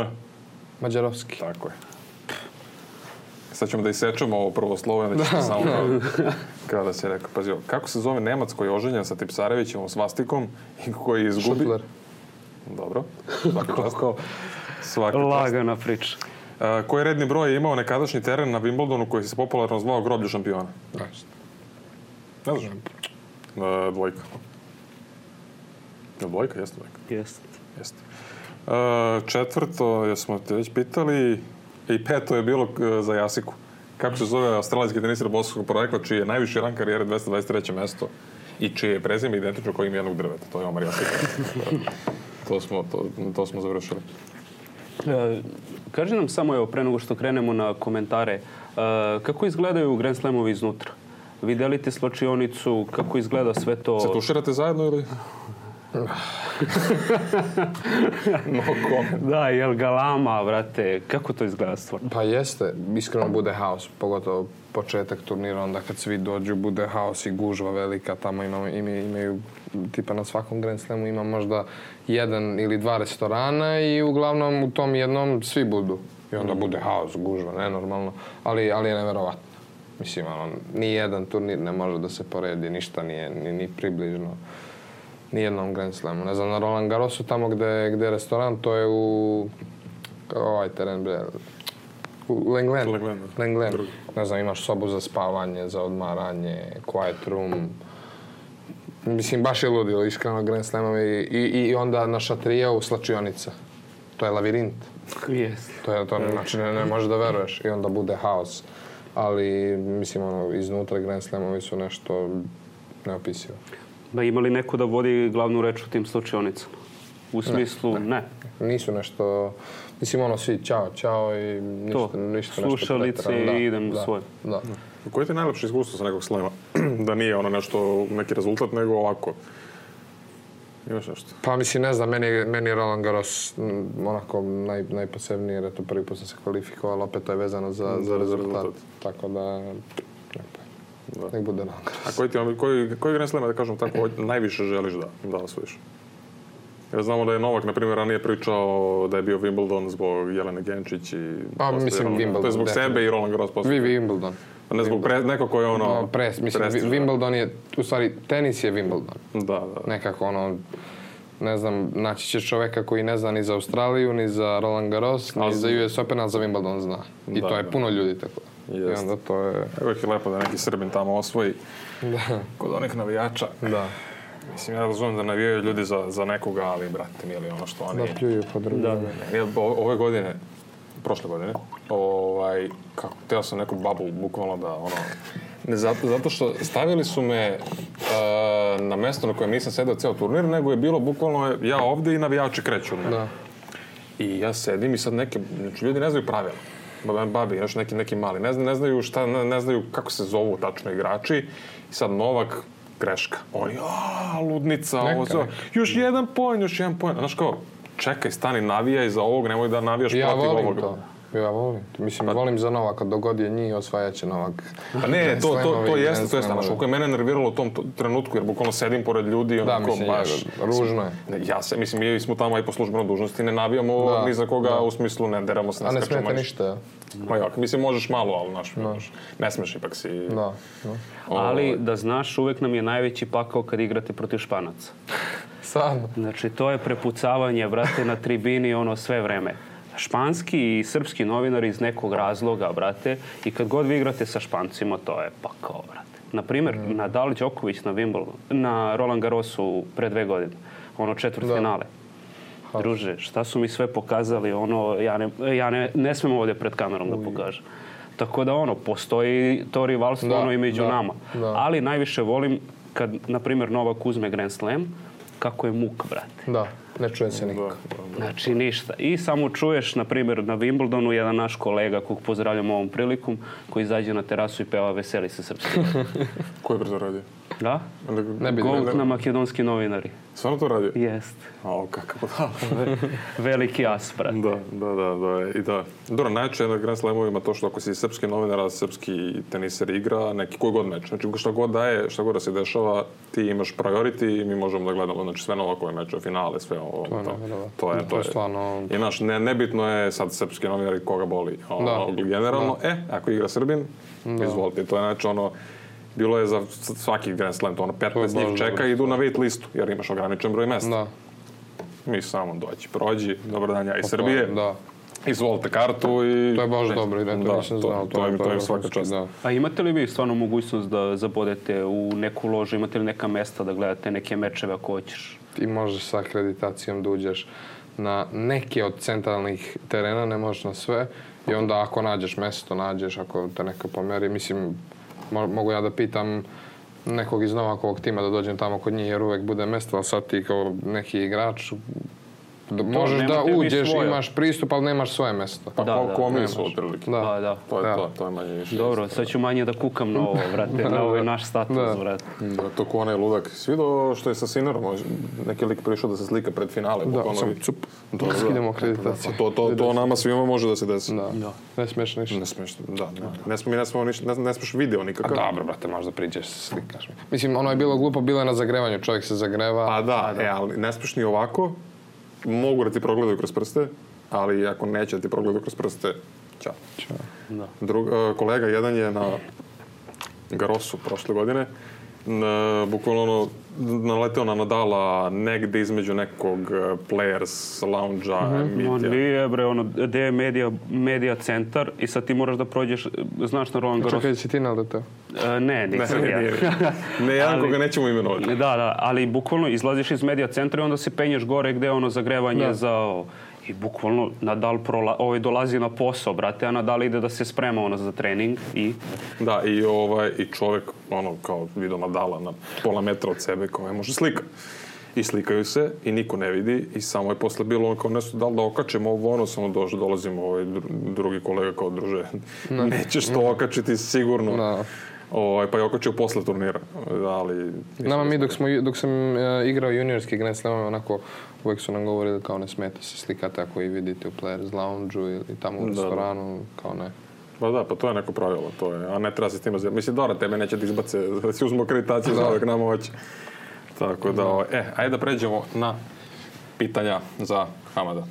S2: Mađarovski.
S1: Tako je. Sad ćemo da isečemo ovo prvo slovo, onda ćemo da. samo da. kada se rekao. Pazi, kako se zove Nemac koji je oženjen sa Tipsarevićem u svastikom i koji izgubi... Šutler. Dobro, svaka čast.
S3: Svaka čast. Lagana priča
S1: koji redni broj je imao nekadašnji teren na Wimbledonu koji se popularno zvao groblje šampiona?
S2: Ne
S1: znaš? E, dvojka. Je dvojka? Jeste dvojka. Jeste. Jeste. E, četvrto, jesmo te već pitali, i peto je bilo e, za Jasiku. Kako se zove australijski tenisir bosanskog porekla, čiji je najviši rang karijere 223. mesto i čije je prezime identično kojim jednog drveta. To je Omar Jasika. to, smo, to, to smo završili.
S3: E, kaži nam samo, evo, pre nego što krenemo na komentare, e, kako izgledaju Grand Slamovi iznutra? Vi delite slačionicu, kako izgleda sve to? Se
S1: tuširate zajedno ili? no
S3: da, jel galama, vrate, kako to izgleda stvarno?
S2: Pa jeste, iskreno bude haos, pogotovo početak turnira, onda kad svi dođu bude haos i gužva velika, tamo imamo, imaju, tipa na svakom Grand Slamu ima možda jedan ili dva restorana i uglavnom u tom jednom svi budu. I onda mm. bude haos, gužva, nenormalno, ali, ali je neverovatno. Mislim, ono, ni jedan turnir ne može da se poredi, ništa nije, ni, ni približno. Nijednom Grand Slamu. Ne znam, na Roland Garrosu, tamo gde, gde je restoran, to je u... Ovaj teren, bre... U Lenglen. Lenglen. Da. Lenglen. Ne znam, imaš sobu za spavanje, za odmaranje, quiet room. Mislim, baš je ludilo, iskreno, Grand Slamom. I, i, I onda na šatrija u slačionica. To je lavirint.
S3: Yes.
S2: To je to, znači ne, ne možeš da veruješ. I onda bude haos. Ali, mislim, ono, iznutra Grand Slamovi su nešto neopisivo
S3: da ima li neko da vodi glavnu reč u tim slučajonicama? U smislu, ne. ne.
S2: Nisu nešto, mislim ono svi čao, čao i ništa, to. ništa
S3: Slušalice nešto i da, idem
S2: da,
S3: svoje.
S2: Da. da.
S1: Koje ti je najlepše iskustvo sa nekog slema? da nije ono nešto, neki rezultat, nego ovako. Još nešto.
S2: Pa mislim, ne znam, meni, meni je Roland Garros mm, onako naj, najposebnije, jer je to prvi put sam se kvalifikoval, opet to je vezano za, za, za rezultat. rezultat. Tako da, Da. Nek bude na
S1: A koji, ti, koji, koji Grand Slema, da kažem tako, najviše želiš da, da osvojiš? Ja znamo da je Novak, na primjer, ranije pričao da je bio Wimbledon zbog Jelene Genčić i...
S2: Pa, mislim, Roland, Wimbledon.
S1: To je zbog definitivno. sebe i Roland Gross
S2: postoje. Vi Wimbledon.
S1: Pa Ne zbog pre, neko koje je ono... No, pa,
S2: pre, mislim, pres, Wimbledon je, u stvari, tenis je Wimbledon.
S1: Da, da.
S2: Nekako ono, ne znam, naći će čoveka koji ne zna ni za Australiju, ni za Roland Garros, ni As... za US Open, a za Wimbledon zna. I da, to je da. puno ljudi tako da.
S1: Just. I onda to je... Uvijek je lepo da neki Srbin tamo osvoji. Da. Kod onih navijača.
S2: Da.
S1: Mislim, ja razumem da navijaju ljudi za, za nekoga, ali, brate, mi li ono što oni... Da
S2: pljuju po Da, da.
S1: drugima. Ove godine, prošle godine, ovaj, kako, teo sam neku babu, bukvalno da, ono, ne, zato, zato što stavili su me uh, na mesto na kojem nisam sedao ceo turnir, nego je bilo bukvalno ja ovde i navijači kreću.
S2: me. Da.
S1: I ja sedim i sad neke, znači ljudi ne znaju pravila. Modern Babi, još neki, neki mali. Ne, ne znaju šta, ne, ne znaju kako se zovu tačno igrači. I sad Novak, greška. Oni, a, ludnica, ovo zove. Još jedan poen, još jedan poen. Znaš kao, čekaj, stani, navijaj za ovog, nemoj da navijaš
S2: ja protiv ovoga. Ja volim to. Ja volim. Mislim, pa, volim za Novaka, dogod je njih, osvajaće Novak.
S1: Pa ne, to, to, to jeste, to jeste. Znaš, je mene nerviralo u tom trenutku, jer bukvalno sedim pored ljudi i
S2: da, onako
S1: da, mislim,
S2: baš... Ja, ružno je.
S1: Ja se, mislim, mi smo tamo i po službenoj dužnosti, ne nabijamo da, ni za koga, da. u smislu ne deramo se, ne skačemo. A ne smete maš.
S2: ništa, ja.
S1: Ma jak, mislim, možeš malo, ali naš, da. ne smeš, ipak si...
S3: Da, da. ali, da znaš, uvek nam je najveći pakao kad igrate protiv Španaca.
S2: Stvarno.
S3: Znači, to je prepucavanje, brate, na tribini, ono, sve vreme španski i srpski novinari iz nekog razloga, brate, i kad god vi igrate sa špancima, to je pakao, brate. Naprimer, mm. Nadal Đoković na Wimbledon, na Roland Garrosu pre dve godine, ono četvrt da. finale. Druže, šta su mi sve pokazali, ono, ja ne, ja ne, ne smem ovdje pred kamerom Uj. da pokažem. Tako da ono, postoji to rivalstvo da, ono i među da, nama. Da. Ali najviše volim kad, na primjer, Novak uzme Grand Slam, kako je muk, brate.
S2: Da. Ne čuje se nikako.
S3: Znači ništa. I samo čuješ, na primjer, na Wimbledonu jedan naš kolega kog pozdravljam ovom prilikom, koji izađe na terasu i peva Veseli se srpski.
S1: Ko je brzo radio?
S3: Da? Ne bi Gold na makedonski novinari.
S1: Stvarno to radio?
S3: Jest.
S1: A, kako da.
S3: Veliki asprat.
S1: Da, da, da, da. I da. Dobro, najče je na Grand Slamovima to što ako si srpski novinar, srpski teniser igra, neki koji god meč. Znači, šta god daje, šta god da se dešava, ti imaš priority i mi možemo da gledamo, znači, sve novakove meče, finale, sve ovo.
S2: To, je, to, da,
S1: to je, to je.
S2: Stvarno...
S1: I naš, ne, nebitno je sad srpski novinar koga boli. Da. Ono, da. Generalno, da. e, ako igra Srbin, da. izvolite. To je, znači, ono, bilo je za svaki Grand Slam, to ono 15 to njih čeka i idu na da. wait listu, jer imaš ograničen broj mesta. Da. Mi samo dođi, prođi, dobar dan, ja iz pa Srbije. Da. Izvolite kartu i...
S2: To je baš ne, dobro,
S1: ne, da, to nisam znao. To, to, to, je, to je svaka čast.
S3: Da. A imate li vi stvarno mogućnost da zabodete u neku ložu, imate li neka mesta da gledate neke mečeve ako hoćeš?
S2: Ti možeš sa akreditacijom da uđeš na neke od centralnih terena, ne možeš na sve. I onda ako nađeš mesto, nađeš, ako te neka pomeri, mislim, mogu ja da pitam nekog iz Novakovog tima da dođem tamo kod njih jer uvek bude mesto, ali sad ti kao neki igrač Da, možeš da uđeš, svoje. imaš pristup, ali nemaš svoje mesto.
S1: Pa da, da koliko mi su otprilike.
S2: Da, pa da. To
S1: pa je
S2: da.
S1: to, to je manje više.
S3: Dobro,
S1: isto,
S3: sad da. ću manje da kukam na ovo, vrate, na da. ovaj naš status, da. vrate. Da,
S1: to ko onaj ludak. Svi do što je sa Sinarom, neki lik prišao da se slika pred finale. Da, sam cup, to,
S2: skidemo akreditaciju.
S1: Pa to, to, to nama svima može da se desi.
S2: Da, da.
S1: ne smiješ ništa. Ne smiješ, da, ne
S3: smiješ,
S1: ne
S3: smiješ, ne, ne
S1: smiješ video
S2: nikakav.
S3: A
S2: dobro,
S3: brate, možda priđeš,
S2: slikaš. Mislim, ono je
S1: bilo glupo, bilo je na zagrevanju, čovjek se zagreva. Pa da, e, ali ne smiješ ni ovako, mogu da ti progledaju kroz prste, ali ako neće da ti progledaju kroz prste, čao.
S2: Čao.
S1: Da. Drug, e, kolega jedan je na Garosu prošle godine, na, bukvalno ono, naleteo na Nadala negde između nekog e, players lounge-a,
S3: mm -hmm. nije bre, ono, gde je media, media centar i sad ti moraš da prođeš, e, znaš na Roland Garros.
S2: Čekaj, si ti naleteo? E,
S3: ne, nisam ne, ja. Nije,
S1: ne, jedan koga nećemo imenovati.
S3: Da, da, ali bukvalno izlaziš iz media centra i onda se penješ gore gde je ono zagrevanje da. za... O, I bukvalno Nadal prola, ovaj, dolazi na posao, brate, a Nadal ide da se sprema ono za trening i...
S1: Da, i, ovaj, i čovek, ono, kao vidio Nadala na pola metra od sebe, kao je može slika. I slikaju se i niko ne vidi i samo je posle bilo ono kao nešto da li da okačemo ovo ono samo doš, dolazimo ovaj drugi kolega kao druže nećeš to okačiti sigurno. Da. Ovaj, pa je okočio posle turnira. Ali
S2: Nama da mi dok, smo, dok sam uh, igrao juniorski Grand Slam, onako uvek su nam govorili da kao ne smeta se slikati ako i vidite u Players Lounge-u ili tamo u da, da. restoranu, kao ne.
S1: Pa da, pa to je neko pravilo, to je, a ne treba se s tim Mislim, dobro, tebe neće da izbace, da si uzmu akreditaciju za uvek nama oči. Tako da, da. Ovaj, e, ajde da pređemo na pitanja za Hamada.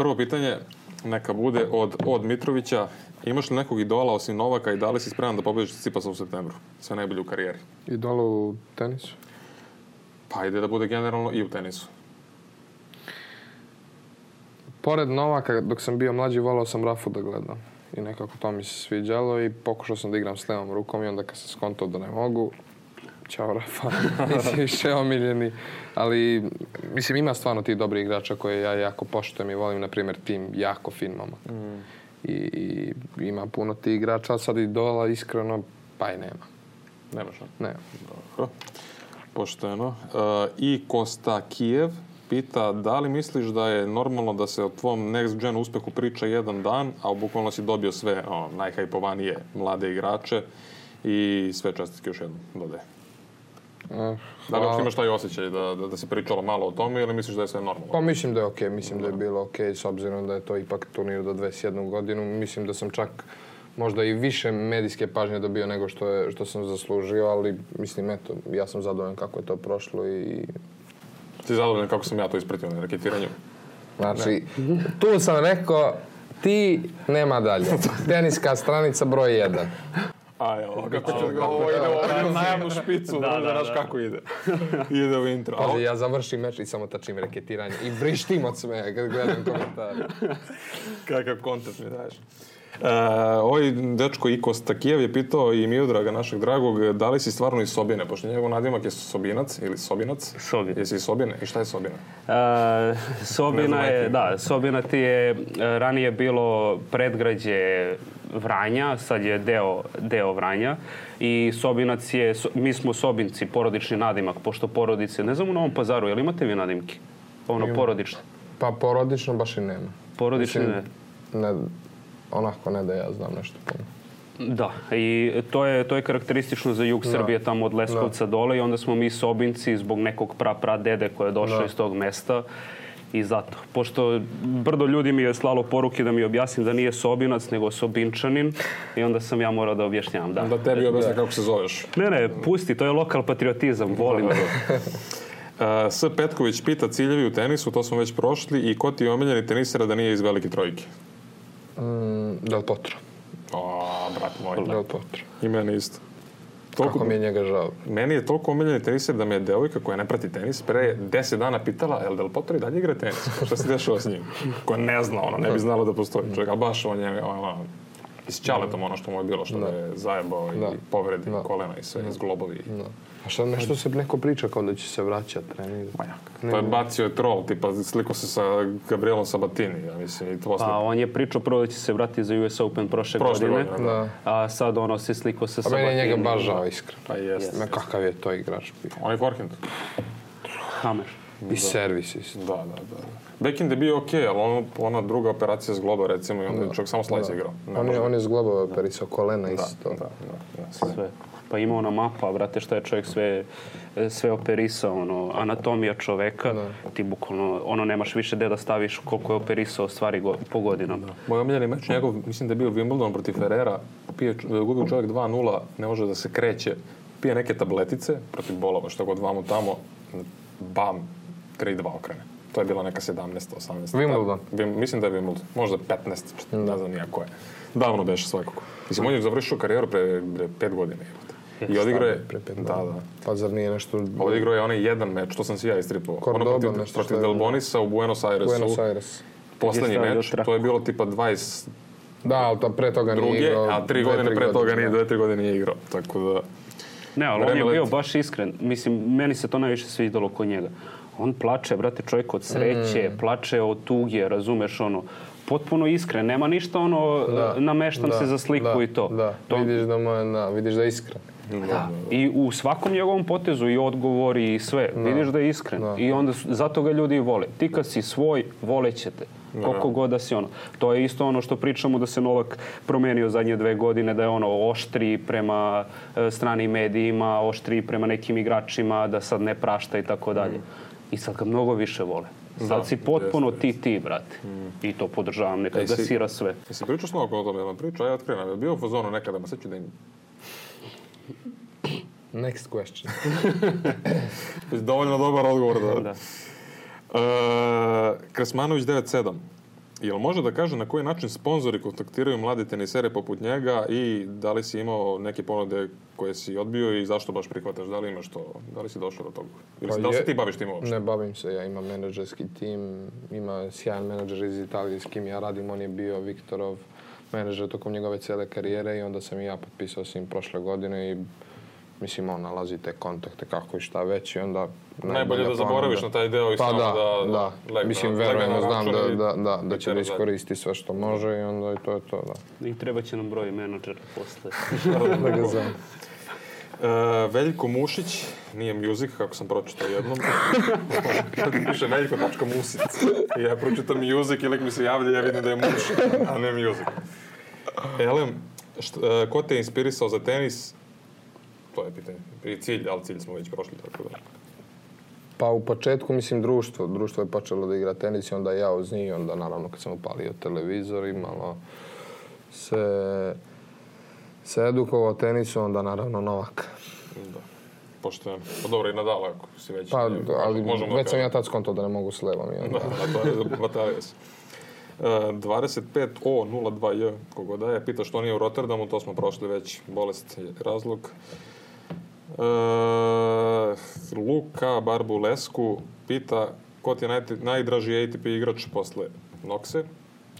S1: Prvo pitanje neka bude od, od Mitrovića. Imaš li nekog idola osim Novaka i da li si spreman da pobediš Cipasa u septembru? Sve najbolje u karijeri.
S2: Idola u tenisu?
S1: Pa ide da bude generalno i u tenisu.
S2: Pored Novaka, dok sam bio mlađi, volao sam Rafu da gledam. I nekako to mi se sviđalo i pokušao sam da igram s levom rukom i onda kad sam skontao da ne mogu, Ćao Rafa, nisi više omiljeni. Ali, mislim, ima stvarno ti dobri igrača koje ja jako poštujem i volim, na primjer, tim jako fin momak. Mm. I, I, ima puno ti igrača, sad i dola iskreno, pa i
S1: nema. Nemaš, ne?
S2: Ne. Dobro.
S1: Pošteno. Uh, I Kosta Kijev pita da li misliš da je normalno da se o tvom next gen uspehu priča jedan dan, a bukvalno si dobio sve ono, najhajpovanije mlade igrače i sve častitke još jednom dodaje. Eh, da li uopšte imaš taj osjećaj da, da, da se pričalo malo o tome ili misliš da je sve normalno?
S2: Pa mislim da je okej, okay. mislim da je bilo okej okay, s obzirom da je to ipak turnir do 21 godinu. Mislim da sam čak možda i više medijske pažnje dobio nego što, je, što sam zaslužio, ali mislim, eto, ja sam zadovoljan kako je to prošlo i...
S1: Ti zadovoljan kako sam ja to ispratio na raketiranju?
S3: Znači, ne. Da. Mhm. tu sam rekao, ti nema dalje. Teniska stranica broj 1.
S1: A evo ga, ću ga ovo ide na najavnu špicu, da, da, da, znaš da. kako ide.
S3: Ide u intro. Pazi, ja završim meč i samo tačim reketiranje i vrištim od smeja kad gledam komentare.
S1: Kakav kontent mi daješ. E, ovaj dečko Iko Stakijev je pitao i Miodraga, našeg dragog, da li si stvarno iz Sobine, pošto njegov nadimak je Sobinac ili Sobinac.
S3: Sobin.
S1: Jesi iz Sobine i šta je Sobina?
S3: E, Sobina je, da, Sobina ti je e, ranije bilo predgrađe Vranja, sad je deo, deo Vranja i Sobinac je, mi smo Sobinci, porodični nadimak, pošto porodice, ne znam u Novom pazaru, jel imate vi nadimke? Ono, Ima. porodične.
S2: Pa porodično baš i nema.
S3: Porodično ne.
S2: ne. Onako ne da ja znam nešto puno.
S3: Da, i to je, to je karakteristično za jug da. Srbije, tamo od da. Leskovca da. dole i onda smo mi Sobinci zbog nekog pra, pra dede koji je došao da. iz tog mesta i zato. Pošto brdo ljudi mi je slalo poruke da mi objasnim da nije Sobinac, nego Sobinčanin i onda sam ja morao da objašnjavam. Da,
S1: da tebi objasnim kako se zoveš.
S3: Ne, ne, pusti, to je lokal patriotizam, volim.
S1: Uh, S. Petković pita ciljevi u tenisu, to smo već prošli, i ko ti je omiljeni tenisera da nije iz velike trojke? Mm,
S2: Del Potro.
S3: O, brat moj.
S2: Del Potro.
S1: I mene isto.
S2: Toliko, Kako mi je njega žao?
S1: Meni je toliko omiljeni teniser da me je devojka koja ne prati tenis pre 10 dana pitala jel Del Potro i dalje igra tenis? Šta se dešava s njim? Koja ne zna, ona ne bi znala da postoji čovjek, a baš on je, ona, i s Ćaletom ono što mu je bilo, što da. je zajebao i da. povredi da. kolena i sve, izglobovi.
S2: Da. A šta nešto se neko priča kao da će se vraćati trening?
S1: Pa je bacio je troll, tipa sliko se sa Gabrielom Sabatini, ja mislim. I
S3: posle... Pa, a on je pričao prvo da će se vratiti za US Open prošle, prošle godine, godine
S2: da.
S3: a sad ono se sliko sa Sabatini.
S2: A meni je njega baš žao, iskreno.
S3: Pa jest. Ma
S2: kakav je to igrač bio.
S1: On je forehand.
S3: Hammer.
S2: I servis isto.
S1: Da, da, da. Backend da je bio okej, okay, ali ono, ona druga operacija s recimo i onda da. čovjek samo slice da. igrao.
S2: on, je, on je s globa da. operisao kolena da, isto. Da, da, da,
S3: sve. Pa ima ona mapa, brate, šta je čovjek sve, sve operisao, ono, anatomija čoveka, da. ti bukvalno, ono, nemaš više gde da staviš koliko je operisao stvari go, po godinama. Da.
S1: Moj omiljeni meč njegov, mislim da je bio Wimbledon protiv Ferrera, pije, gubi čovjek 2-0, ne može da se kreće, pije neke tabletice protiv bolova, što god vamo tamo, bam, 3-2 okrene. To je bilo neka 17, 18.
S2: Wimbledon.
S1: Da, mislim da je Wimbledon. Možda 15, da. ne znam nijako je. Davno beše svakako. Mislim, on je završio karijeru pre, pre pet godina. I odigrao je... Pre pet
S2: da, da. Pa zar nije nešto...
S1: Odigrao je onaj jedan meč, što sam si ja istripovao.
S2: Cordoba ono protiv,
S1: protiv Delbonisa u Buenos Airesu.
S2: Buenos Aires.
S1: Poslednji meč, to je bilo tipa 20...
S2: Da, ali to pre toga druge, nije igrao.
S1: a tri godine pre toga nije, da. dve, tri godine nije igrao. Tako da...
S3: Ne, ali on je bio baš iskren. Mislim, meni se to najviše svidalo kod njega on plače, brate, čovjek od sreće, mm. plače od tuge, razumeš, ono, potpuno iskren, nema ništa ono, da, nameštam da, se za sliku da, i to.
S2: Da,
S3: to...
S2: vidiš da, je, da, vidiš da je iskren. Da.
S3: I u svakom njegovom potezu i odgovor i sve, da. vidiš da je iskren. Da. I onda zato ga ljudi vole. Ti kad si svoj, volećete. Da. Koliko god da si ono. To je isto ono što pričamo da se Novak promenio zadnje dve godine, da je ono oštri prema e, strani medijima, oštri prema nekim igračima, da sad ne prašta i tako dalje. Mm i sad ga mnogo više vole. Da, sad si potpuno jeste, ti ti, brate. Mm. I to podržavam, neka e, ga sira sve.
S1: Jesi pričao s mnogo o tome, vam pričao, ja otkrivam, je bio u fazonu nekada, ma sad ću da im...
S2: Next question.
S1: Dovoljno dobar odgovor, da. da. E, Krasmanović 97. Jel može da kaže na koji način sponzori kontaktiraju mlade tenisere poput njega i da li si imao neke ponude koje si odbio i zašto baš prihvataš? Da li imaš to? Da li si došao do toga? Ili pa da li se ti baviš tim uopšte?
S2: Ne bavim se, ja imam menadžerski tim, ima sjajan menadžer iz Italije s kim ja radim, on je bio Viktorov menadžer tokom njegove cele karijere i onda sam i ja potpisao s njim prošle godine i mislim on nalazi te kontakte kako i šta već i onda
S1: najbolje da zaboraviš da. na taj deo i pa, samo da,
S2: da, da. Legne, Mislim, verujemo, da znam da-, da, da, da, da će da iskoristi sve što može i onda i to je to, da.
S3: I treba će nam broj menadžera posle. da ga znam.
S1: Uh, Veljko Mušić, nije music, kako sam pročitao jednom. Piše Veljko tačka music. I ja pročitam music i lik mi se javlja ja vidim da je mušić, a ne music. Elem, šta, uh, e, ko te je inspirisao za tenis? To je pitanje. I cilj, ali cilj smo već prošli, tako da.
S2: Pa u početku, mislim, društvo. Društvo je počelo da igra tenis i onda ja uz njih. Onda, naravno, kad sam upalio televizor i malo se, se edukovao tenisu, onda, naravno, Novak. Da.
S1: Pošto je, pa dobro i Nadal ako si već... Pa,
S2: ne, ali možemo da već sam ja tad skonto da ne mogu s levom. I
S1: onda. Da, da batario se. 25O02J, e, kogo da je, pita što nije u Rotterdamu, to smo prošli već, bolest je razlog. E, Luka Barbulesku pita ko ti je naj, najdraži ATP igrač posle Noxe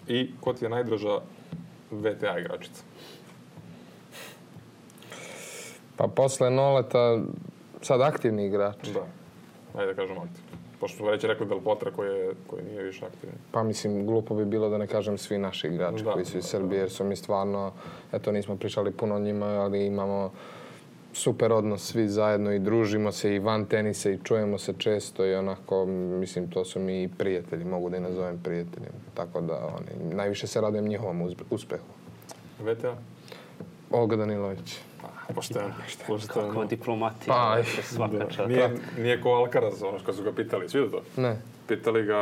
S1: i ko ti je najdraža VTA igračica?
S2: Pa posle Noleta sad aktivni igrač.
S1: Da, ajde da kažemo aktivni. Pošto smo već rekli Potra koji, je, koji nije više aktivni.
S2: Pa mislim, glupo bi bilo da ne kažem svi naši igrači da, koji su iz Srbije, jer su mi stvarno, eto nismo pričali puno o njima, ali imamo super odnos svi zajedno i družimo se i van tenisa i čujemo se često i onako, mislim, to su mi i prijatelji, mogu da i nazovem prijateljem. Tako da, oni, najviše se radujem njihovom uspehu.
S1: Vete?
S2: Olga Danilović.
S1: Pa, pošteno,
S3: pošteno. Kako diplomatija, pa, da, da
S1: svaka Nije, nije ko Alcaraz, ono što su ga pitali, svi to?
S2: Ne
S1: pitali ga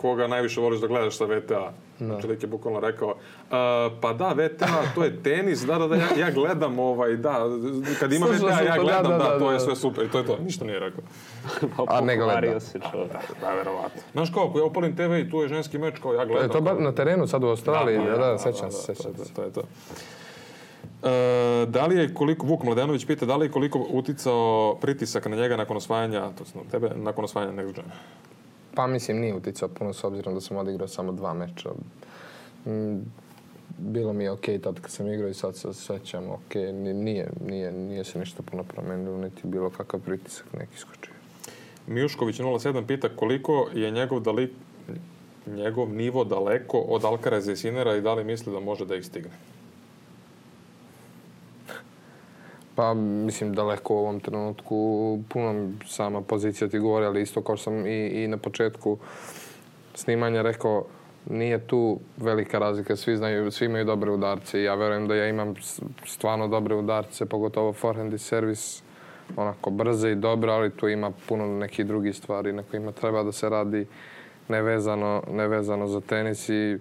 S1: koga najviše voliš da gledaš sa VTA. Da. Znači, lik je bukvalno rekao, uh, pa da, VTA, to je tenis, da, da, da, ja, ja gledam ovaj, da, kad ima Slušla VTA, ja da, gledam, da, da, da, to je da. sve super, i to je to, ništa nije rekao.
S3: A ne
S1: gleda. se čovjek. Da, da, verovatno. Znaš kao, ako ja upalim TV i tu je ženski meč, kao ja e, gledam. To je to
S2: na terenu sad u da, Australiji, da, da, sećam se, sećam se. To
S1: je to. E, da li je koliko, Vuk Mladenović pita, da li je koliko uticao pritisak na njega nakon osvajanja, to tebe, nakon osvajanja Next Gen?
S2: Pa mislim, nije uticao puno s obzirom da sam odigrao samo dva meča. Mm, bilo mi je okej okay, tad kad sam igrao i sad se osjećam okej. Okay. Nije, nije, nije se ništa puno promenilo, niti bilo kakav pritisak neki skočio.
S1: Mijušković 07 pita koliko je njegov dali, njegov nivo daleko od Alcareza i Sinera i da li misli da može da ih stigne?
S2: Pa, mislim, da daleko u ovom trenutku puno sama pozicija ti govori, ali isto kao sam i, i na početku snimanja rekao, nije tu velika razlika, svi, znaju, svi imaju dobre udarce ja verujem da ja imam stvarno dobre udarce, pogotovo forehand i servis onako brze i dobre, ali tu ima puno nekih drugih stvari na kojima treba da se radi nevezano, nevezano za tenis i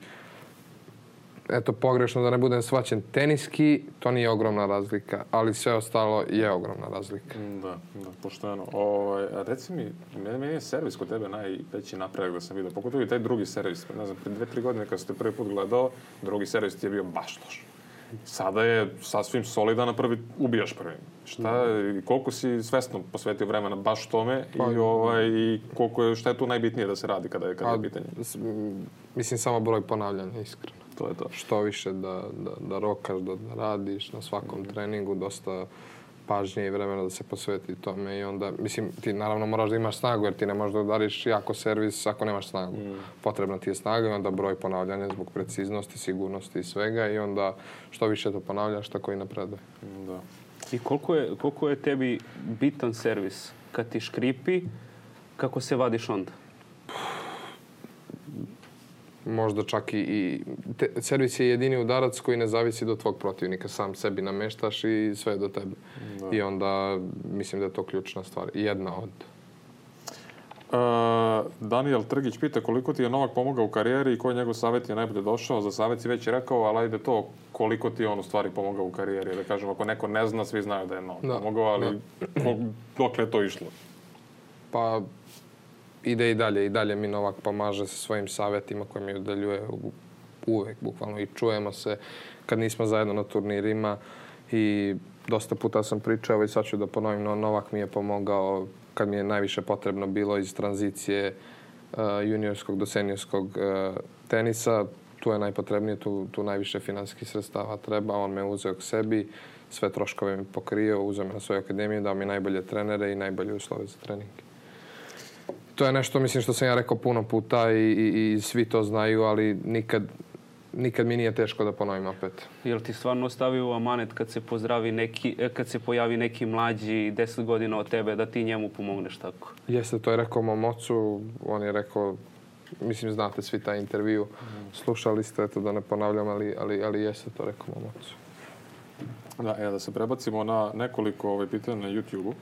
S2: eto, pogrešno da ne budem svaćen teniski, to nije ogromna razlika, ali sve ostalo je ogromna razlika.
S1: Mm, da, da, pošteno. O, ovaj, reci mi, meni je servis kod tebe najveći napredak da sam vidio, pogotovo i taj drugi servis, ne znam, pre dve, tri godine kad ste prvi put gledao, drugi servis ti je bio baš loš. Sada je sasvim solidan, na prvi ubijaš prvi. Šta, da. koliko si svesno posvetio vremena baš tome pa, i, da. ovaj, i koliko je, šta je tu najbitnije da se radi kada je, kada je pa, pitanje?
S2: Mislim, samo broj ponavljanja, iskreno to je to. Što više da, da, da rokaš, da, da radiš na svakom mm treningu, dosta pažnje i vremena da se posveti tome i onda, mislim, ti naravno moraš da imaš snagu jer ti ne možeš da udariš jako servis ako nemaš snagu. Mm. Potrebna ti je snaga i onda broj ponavljanja zbog preciznosti, sigurnosti i svega i onda što više to ponavljaš, tako i napreduje.
S1: Mm, da.
S3: I koliko je, koliko je tebi bitan servis kad ti škripi, kako se vadiš onda? Puh
S2: možda čak i, i te, servis je jedini udarac koji ne zavisi do tvog protivnika, sam sebi nameštaš i sve je do tebe. Da. I onda mislim da je to ključna stvar, jedna od.
S1: E, Daniel Trgić pita koliko ti je Novak pomogao u karijeri i koji njegov savjet je najbolje došao. Za savjet si već rekao, ali ajde to koliko ti je on u stvari pomogao u karijeri. Da kažem, ako neko ne zna, svi znaju da je Novak da. pomogao, ali da. dokle je to išlo?
S2: Pa ide i dalje. I dalje mi Novak pomaže sa svojim savetima koje mi udaljuje uvek, bukvalno. I čujemo se kad nismo zajedno na turnirima i dosta puta sam pričao i sad ću da ponovim, no Novak mi je pomogao kad mi je najviše potrebno bilo iz tranzicije uh, juniorskog do seniorskog uh, tenisa. Tu je najpotrebnije, tu, tu najviše finanskih sredstava treba. On me uzeo k sebi, sve troškove mi pokrio, uzeo me na svoju akademiju, dao mi najbolje trenere i najbolje uslove za treninge to je nešto, mislim, što sam ja rekao puno puta i, i, i svi to znaju, ali nikad, nikad mi nije teško da ponovim opet.
S3: Jel ti stvarno stavio amanet kad se, pozdravi neki, e, kad se pojavi neki mlađi deset godina od tebe da ti njemu pomogneš tako?
S2: Jeste, to je rekao mom ocu, on je rekao, mislim znate svi taj intervju, mhm. slušali ste, eto da ne ponavljam, ali, ali, ali jeste to rekao mom ocu.
S1: Da, e, da se prebacimo na nekoliko ovaj, pitanja na YouTube-u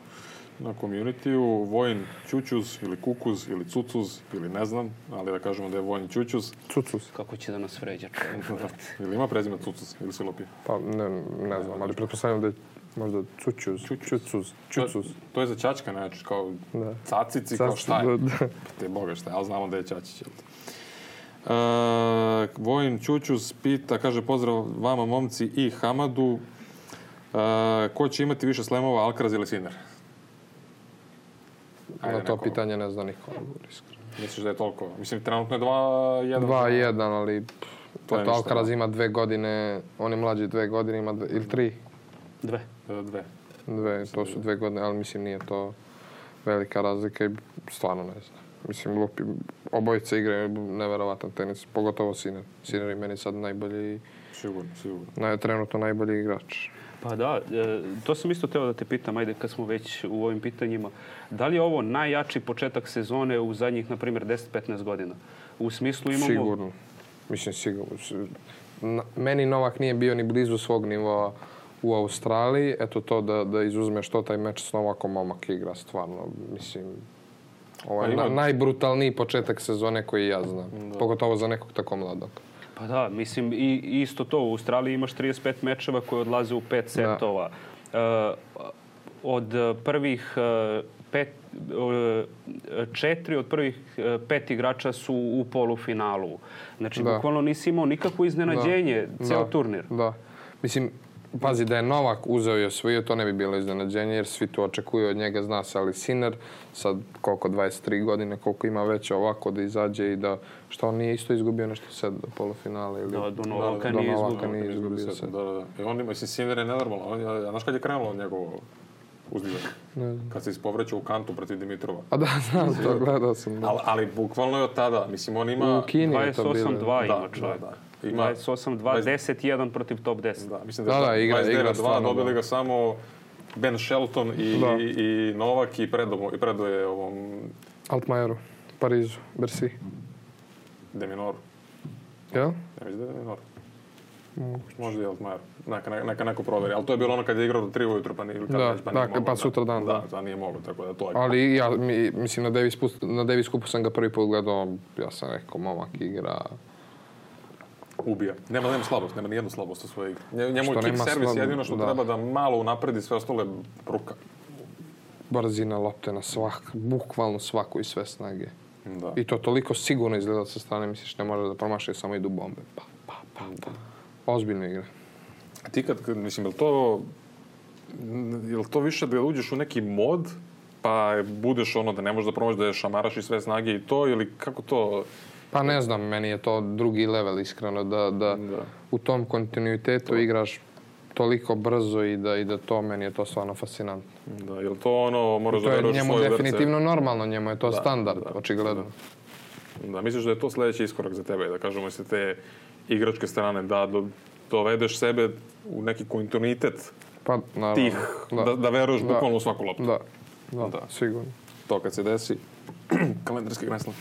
S1: na community-u, Vojin Ćućuz ili Kukuz ili Cucuz ili ne znam, ali da kažemo da je Vojin Ćućuz.
S2: Cucuz.
S3: Kako će da nas vređa čovjek?
S1: ili ima prezime Cucuz ili se lopi?
S2: Pa ne, ne znam, ali pretpostavljam da je možda Cućuz. Čucuz. Čucuz.
S1: To, to je za Ćačka najjače, kao da. cacici, Caci, kao šta je. Da,
S2: da,
S1: Pa te boga šta je, ali znamo da je Ćačić, jel Uh, Vojin Ćućuz pita, kaže pozdrav vama momci i Hamadu, Uh, ko će imati više slemova, Alcaraz ili Sinner?
S2: Ajde, na to neko... pitanje ne zna niko
S1: iskreno. Misliš da je toliko? Mislim, trenutno je 2-1.
S2: 2-1, ali to je Alcaraz da. ima dve godine, on je mlađi dve godine, ima dve, ili tri?
S3: Dve. E,
S2: dve. Dve, to su dve godine, ali mislim nije to velika razlika i stvarno ne znam. Mislim, lupi, obojice igraju neverovatan tenis, pogotovo Sinner. Sinner je meni sad najbolji...
S1: Sigurno, sigurno.
S2: Naj, trenutno najbolji igrač.
S3: Pa da, e, to sam isto teo da te pitam, ajde kad smo već u ovim pitanjima. Da li je ovo najjači početak sezone u zadnjih, na primjer, 10-15 godina? U smislu imamo...
S2: Sigurno. Mislim, sigurno. Meni Novak nije bio ni blizu svog nivoa u Australiji. Eto to da, da izuzme što taj meč s Novakom momak igra, stvarno. Mislim, ovaj, pa ima... na, najbrutalniji početak sezone koji ja znam. Da. Pogotovo za nekog tako mladog.
S3: Pa da, mislim, i, isto to, u Australiji imaš 35 mečeva koji odlaze u pet da. setova. Da. Uh, od prvih uh, pet, e, četiri od prvih pet igrača su u polufinalu. Znači, da. bukvalno nisi imao nikakvo iznenađenje da. ceo
S2: da.
S3: turnir.
S2: Da. Mislim, Pazi, da je Novak uzeo i osvojio, to ne bi bilo iznenađenje, jer svi to očekuju od njega, zna se, ali Sinar, sad koliko, 23 godine, koliko ima već ovako da izađe i da, što on nije isto izgubio nešto sad do polufinala ili...
S3: Da, do Novaka da, nije, izgubio, nije
S1: izgubio
S2: set.
S1: Da, da, da. E on
S2: ima, mislim, Sinner
S1: je
S2: nenormalno,
S1: on,
S2: a,
S1: znaš kad je krenulo
S2: njegovo uzdizanje. Ne znam. Kad se ispovrećao u kantu protiv Dimitrova. A da, znam, to gledao
S3: sam. Da. Ali, ali bukvalno je od tada, mislim, on ima... U Kini 28, je to bilo. 28-2 da, ima da, čovjek. Da, da. Ima 28, 2, 10 1 protiv top 10.
S1: Da, mislim da, da, da igra, 29, igra 2, dobili ga samo Ben Shelton i, da. i, i Novak i predo, i predo ovom...
S2: Altmajeru, Parizu, Bersi.
S1: Deminoru.
S2: Ja? Ja
S1: mislim da je Minor. Moguće. Možda je Altmajer. Neka, neka neko proveri. Ali to je bilo ono kad je igrao do 3 ujutru,
S2: pa
S1: ni,
S2: kad da, već, pa nije
S1: pa da,
S2: Pa sutra dan.
S1: Da. da, da, nije moglo, tako da to je.
S2: Ali ja, mi, mislim, na Davis, na Davis kupu sam ga prvi put gledao, ja sam rekao, momak igra
S1: ubija. Nema, nema slabost, nema nijednu slabost u svojoj igri. Njemu je kick servis jedino što da. treba da malo unapredi sve ostale ruka.
S2: Brzina lopte na svak, bukvalno svako i sve snage. Da. I to toliko sigurno izgleda sa strane, misliš ne može da promašaju, samo idu bombe. Pa, pa, pa, pa. Da. Ozbiljna igra.
S1: A ti kad, mislim, je to, je to više da uđeš u neki mod, pa budeš ono da ne možeš da promaš da je šamaraš i sve snage i to, ili kako to
S2: Pa ne znam, meni je to drugi level iskreno da, da, da. u tom kontinuitetu to. igraš toliko brzo i da, i da to meni je to stvarno fascinantno.
S1: Da, jel to ono, moraš da veruješ
S2: Njemu definitivno verce. normalno, njemu je to da, standard, da, očigledno.
S1: Da. da, misliš da je to sledeći iskorak za tebe, da kažemo se te igračke strane, da, da dovedeš sebe u neki kontinuitet
S2: pa, naravno, tih,
S1: da, da, da veruješ da. bukvalno u svaku loptu.
S2: Da, Da, da, sigurno.
S1: To kad se desi, kalendarskih naslova.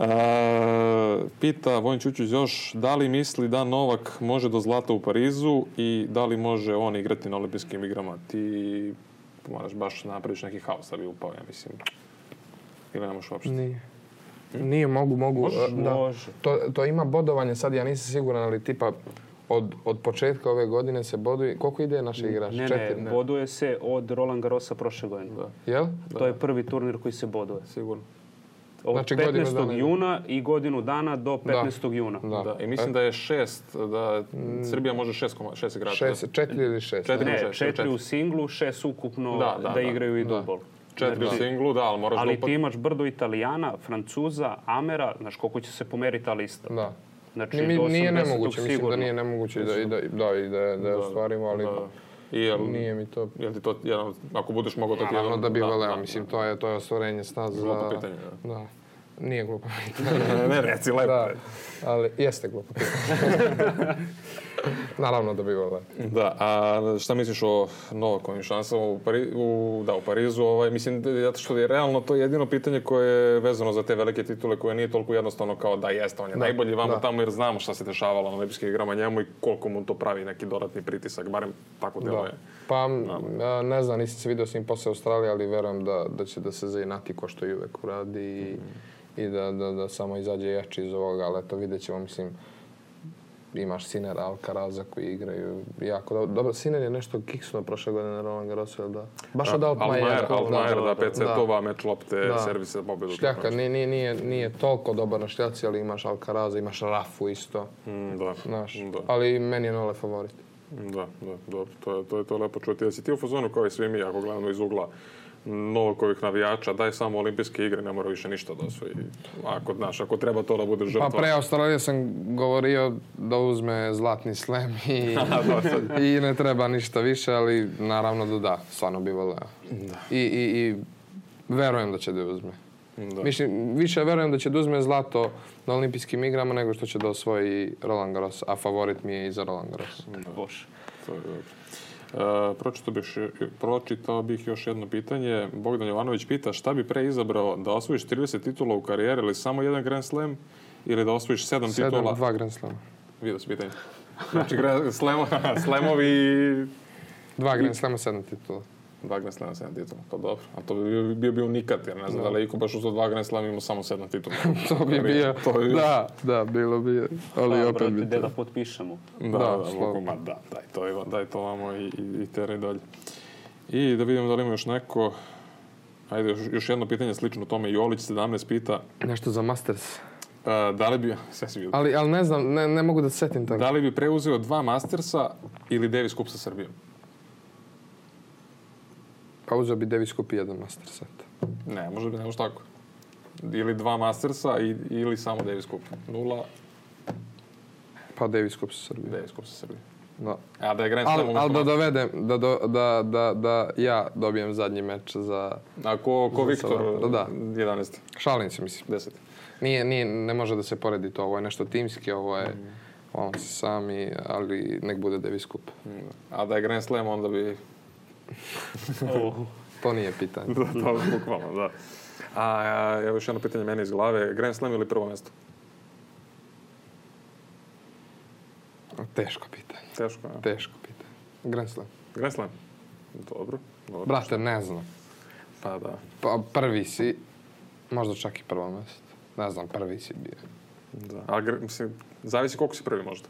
S1: E, pita Vojn Čučić još da li misli da Novak može do zlata u Parizu i da li može on igrati na olimpijskim igrama. Ti moraš baš napraviš neki haos ali da bi upao, ja mislim. Ili ne možeš uopšte?
S2: Nije. Hm? Nije, mogu, mogu. Može, da. može. To, to ima bodovanje, sad ja nisam siguran, ali tipa od, od početka ove godine se boduje, koliko ide naša igrača?
S3: Ne, Četiri, ne, boduje se od Roland Garrosa prošle godine. Da.
S2: Jel? To
S3: da. je prvi turnir koji se boduje.
S2: Sigurno.
S3: Od znači, 15. Dana... juna i godinu dana do 15.
S1: Da.
S3: juna.
S1: Da. da. I mislim e. da je šest, da mm. Srbija može šest, šest
S2: igrača.
S1: Da? Šest,
S2: četiri ili šest?
S3: Četiri, ne, šest, četiri, četiri, u singlu, šest ukupno da, da, da igraju i dubol.
S1: Četiri znači, u singlu, da, ali moraš
S3: Ali ti imaš brdo Italijana, Francuza, Amera, znaš koliko će se pomeriti ta lista.
S2: Da. Znači, Mi, Nije nemoguće, mislim da nije nemoguće da, i da, da, i da, da, da ostvarimo, ali da. I
S1: jel,
S2: nije mi to...
S1: Jel ti to, jedan, ako budeš mogao to ti jedan...
S2: Naravno da bi da, valeo, da, mislim, da. to je, to je ostvarenje sna za... Glupo
S1: pitanje, da.
S2: da. Nije glupo
S1: pitanje. ne, reci lepo. Da,
S2: ali jeste glupo pitanje. Naravno da bi volio.
S1: Da, a šta misliš o Novakovim šansama u, Pari, u, da, u Parizu? Ovaj, mislim, zato što je realno to jedino pitanje koje je vezano za te velike titule koje nije toliko jednostavno kao da jeste, on je da, najbolji vamo da. tamo jer znamo šta se dešavalo na olimpijskim igrama njemu i koliko mu to pravi neki dodatni pritisak, barem tako da. djeluje.
S2: Pa, da. ne znam, nisam se vidio s njim posle Australije, ali verujem da, da će da se zainati ko što i uvek uradi i, mm. i da, da, da samo izađe jači iz ovoga, ali eto, vidjet ćemo, mislim, imaš Sinera, Alcaraza koji igraju jako dobro. Dobro, Siner je nešto kiksno prošle godine na Roland Garrosu, da?
S1: Baš
S2: da,
S1: od Altmajera. Altmajer, da, da, pet da. setova, meč lopte, da. servise, pobedu.
S2: Šljaka, nije, nije, nije, nije toliko dobar na šljaci, ali imaš Alcaraza, imaš Rafu isto. Mm, da. Znaš, da. ali meni je Nole favorit.
S1: Da, da, dobro, to je, to je, to lepo čuti. Ja si ti u fazonu kao i svi mi, ako gledamo iz ugla novog ovih navijača, daj samo olimpijske igre, ne mora više ništa da osvoji. Ako, znaš, ako treba to da bude pa žrtva.
S2: Pa pre Australije sam govorio da uzme zlatni slem i, da, da, da. i ne treba ništa više, ali naravno da da, stvarno bi voleo. I, i, I verujem da će da uzme. Da. Mislim, više verujem da će da uzme zlato na olimpijskim igrama nego što će da osvoji Roland Garros, a favorit mi je i za Roland Garros. Da. Bože.
S1: To je dobro. E, pročitao, bih, pročitao bih još jedno pitanje. Bogdan Jovanović pita šta bi pre izabrao da osvojiš 30 titula u karijeri ili samo jedan Grand Slam ili da osvojiš 7 titula? 7,
S2: dva Grand Slama.
S1: Vidio se pitanje. Znači, Grand Slamo, Slamovi... Dva
S2: Grand Slama,
S1: 7
S2: titula
S1: dva Grand Slema, sedam titula. Pa dobro, a to bi bio, bio, bio unikat, jer ne znam da, da li iko baš uz to dva ima samo sedam titula.
S2: to
S1: bi
S2: bio, to bi da, da, bilo bi, ali pa, opet brate, bi
S1: da to.
S3: Gde da
S1: potpišemo. Da, da, da, lako, ma, da, daj to, daj to vamo i, i, i tere dalje. I da vidimo da li ima još neko, ajde, još, još jedno pitanje slično tome, Jolić 17 pita.
S2: Nešto za Masters. Uh,
S1: da li bi, sve
S2: si vidio. Ali, ali ne znam, ne, ne mogu da setim tako.
S1: Da li bi preuzeo dva Mastersa ili Davis Cup sa Srbijom?
S2: Pa uzeo bi Davis Cup i jedan master set.
S1: Ne, može biti nešto tako. Ili dva mastersa i, ili samo Davis Cup. Nula.
S2: Pa Davis Cup
S1: sa
S2: Srbije.
S1: Davis Cup
S2: sa
S1: Srbije. Da. A da je Grand Slam...
S2: Ali da dovedem, da, do, da, da, da ja dobijem zadnji meč za...
S1: A ko, ko Viktor? Da, da. 11.
S2: Šalim se, mislim.
S1: 10.
S2: Nije, nije, ne može da se poredi to. Ovo je nešto timski, ovo je... Mm. Ono si sami, ali nek bude Davis Cup. Mm.
S1: A da je Grand Slam, onda bi
S2: Oh. to nije pitanje.
S1: da, to da, bukvalno, da. A, a evo još jedno pitanje mene iz glave. Grand Slam ili prvo mjesto?
S2: Teško pitanje.
S1: Teško, ja.
S2: Teško pitanje. Grand Slam.
S1: Grand Slam. Dobro. dobro. Brate, ne znam. Pa da. Pa prvi si, možda čak i prvo mesto. Ne znam, prvi si bio. Da, ali mislim, zavisi koliko si prvi možda.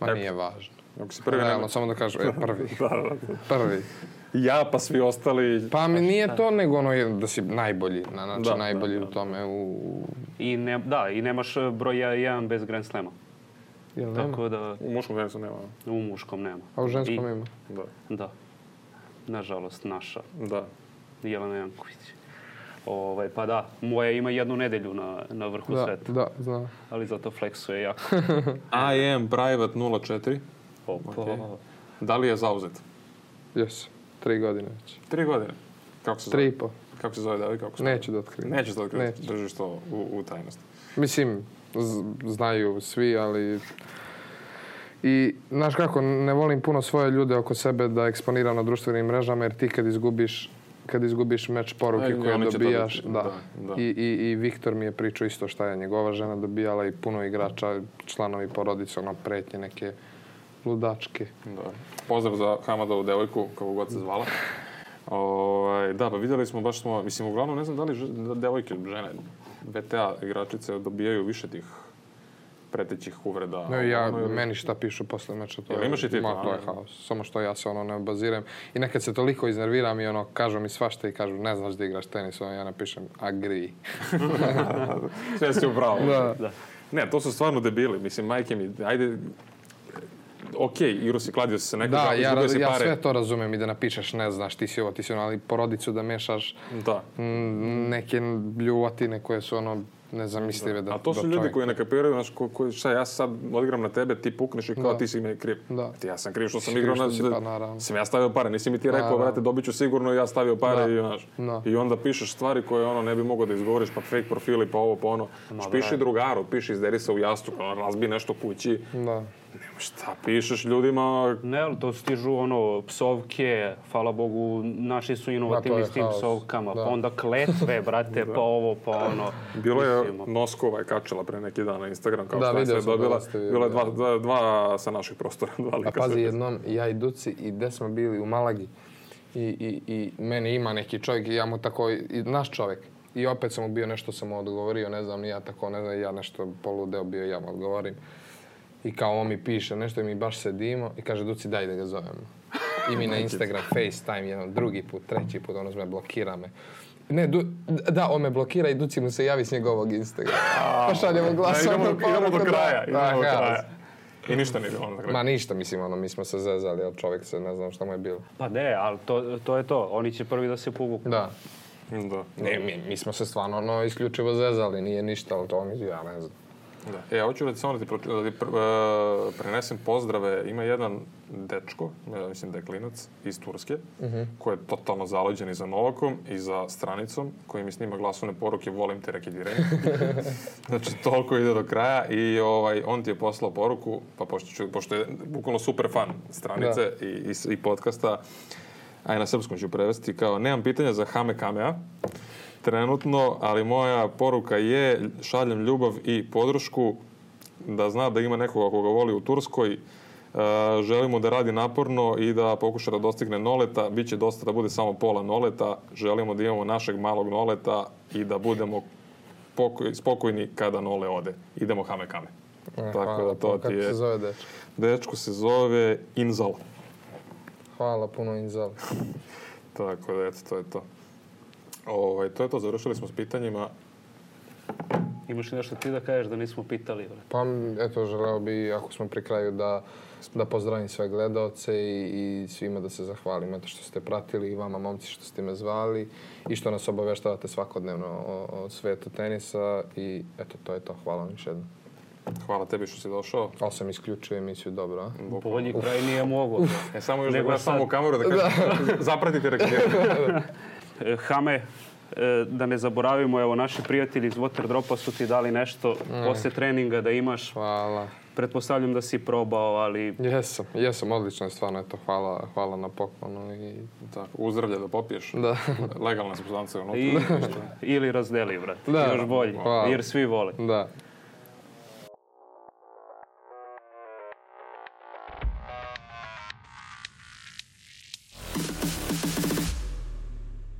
S1: Ma e, nije važno. Ako si prvi, Realno, nema... samo da kažu, e, prvi. da, da. Prvi. Ja, pa svi ostali... Pa mi nije to, nego ono je da si najbolji, na, znači da, da, najbolji da, u tome. U... I ne, da, i nemaš e, broja 1 bez Grand Slema. Jel nema? Tako da... U muškom Grand Slamu nema. U muškom nema. A u ženskom I... ima? Da. Da. Nažalost, naša. Da. Jelena Janković. Ovaj, pa da, moja ima jednu nedelju na, na vrhu da, sveta. Da, da, znam. Ali zato fleksuje jako. I am Private 04. Opa. Okay. Da li je zauzet? Jes, tri godine već. Tri godine? Kako se zove? Tri i po. Kako se zove, da li kako se Neću da otkrijem. Da Neću da otkrijem, držiš to u, u tajnosti. Mislim, znaju svi, ali... I, znaš kako, ne volim puno svoje ljude oko sebe da eksponiram na društvenim mrežama, jer ti kad izgubiš kad izgubiš meč poruke koje dobijaš. Da. da, da. I, i, I Viktor mi je pričao isto šta je njegova žena dobijala i puno igrača, članovi porodice, ono pretnje neke ludačke. Da. Pozdrav za Hamadovu devojku, kako god se zvala. Ovaj, da, pa videli smo, baš smo, mislim, uglavnom ne znam da li da devojke žene, VTA igračice dobijaju više tih pretećih uvreda. Ne, ja, ono, meni šta pišu posle meča, to ja, imaš i ma, to je haos. Samo što ja se ono ne baziram. I nekad se toliko iznerviram i ono, kažu mi svašta i kažu, ne znaš da igraš tenis, ono ja napišem, agree. Sve si upravo. Da. da. Ne, to su stvarno debili. Mislim, majke mi, ajde, ok, igru si kladio se da, nekako, da, ja, raz, se ja pare. sve to razumem i da napišeš, ne znaš, ti si ovo, ti si ono, ali porodicu da mešaš da. neke ljubotine koje su ono nezamislive da. da... A to su da ljudi koji ne kapiraju, znaš, ko, ko, šta ja sad odigram na tebe, ti pukneš i kao da. ti si mi kriv. Da. Ti ja sam kriv što sam igrao na... Si, pa, sam ja stavio pare, nisi mi ti rekao, brate, dobit ću sigurno, ja stavio pare da. i, znaš, da. i onda pišeš stvari koje ono ne bi mogao da izgovoriš, pa fake profili, pa ovo, pa ono. Ma, piši drugaru, piši izderi se u jastu, ono, razbi nešto kući. Da. Nema šta pišeš ljudima. Ne, ali to stižu ono psovke, hvala Bogu, naši su da, inovativni s tim psovkama, pa onda kletve, brate, pa ovo, pa ono. Bilo je Moskova, Moskova je kačila pre neki dan na Instagram kao da, šta je sve dobila. Bilo je dva, dva, dva sa naših prostora. Dva lika A pazi, sve. jednom ja i Duci i gde smo bili u Malagi i, i, i mene ima neki čovjek ja mu tako, i naš čovjek. I opet sam mu bio nešto sam mu odgovorio, ne znam, ja tako, ne znam, ja nešto poludeo bio, ja mu odgovorim. I kao on mi piše nešto i mi baš sedimo i kaže Duci daj da ga zovemo. I mi na Instagram, FaceTime, jedan drugi put, treći put, ono zme, blokira me. Ne, du, da, on me blokira i Duci mu se javi s njegovog Instagrama. Pa šaljemo da, glas. Idemo, idemo do pa da. kraja. Pa, idemo do kraja. I ništa nije bilo na kraju. Ma ništa, mislim, ono, mi smo se zezali, ali čovjek se, ne znam šta mu je bilo. Pa ne, ali to, to je to. Oni će prvi da se povuku. Da. Da. Ne, mi, mi smo se stvarno, ono, isključivo zezali, nije ništa, ali to oni, ja ne znam. Da. E, ja hoću da ti samo da ti, da ti e, prenesem pozdrave. Ima jedan dečko, ja e, mislim da je klinac, iz Turske, uh mhm. -huh. koji je totalno zaleđen i za Novakom i za stranicom, koji mi snima glasovne poruke volim te rekediranje. znači, toliko ide do kraja i ovaj, on ti je poslao poruku, pa pošto, ću, pošto je bukvalno super fan stranice da. i, i, i podcasta, a i na srpskom ću prevesti, kao, nemam pitanja za Hame Kamea, trenutno, ali moja poruka je šaljem ljubav i podršku da zna da ima nekoga koga voli u Turskoj. E, želimo da radi naporno i da pokuša da dostigne noleta. Biće dosta da bude samo pola noleta. Želimo da imamo našeg malog noleta i da budemo spokojni kada nole ode. Idemo kame kame. E, Tako hvala da to ti je... Kako se zove dečko? Dečko se zove Inzal. Hvala puno Inzal. Tako da, eto, to je to. Ovaj, to je to, završili smo s pitanjima. Imaš li nešto ti da kažeš da nismo pitali? Bre? Pa, eto, želeo bi, ako smo pri kraju, da, da pozdravim sve gledalce i, i svima da se zahvalim eto što ste pratili i vama, momci, što ste me zvali i što nas obaveštavate svakodnevno o, o svetu tenisa i eto, to je to. Hvala vam još jednom. Hvala tebi što si došao. Ali sam isključio emisiju, dobro. Bolji kraj nije mogo. E, samo još Nego da gledaš sad... samo u kameru da kažem, da. zapratite reklamu. Eh, Hame, eh, da ne zaboravimo, evo, naši prijatelji iz Waterdropa su ti dali nešto mm. posle treninga da imaš. Hvala. Pretpostavljam da si probao, ali... Jesam, jesam, odlično je stvarno, eto, hvala, hvala na poklonu i tako, da. uzdravlje da popiješ. Da. Legalna substancija unutra. I, ili razdeli, vrat, da. još da. bolje, hvala. jer svi vole. Da.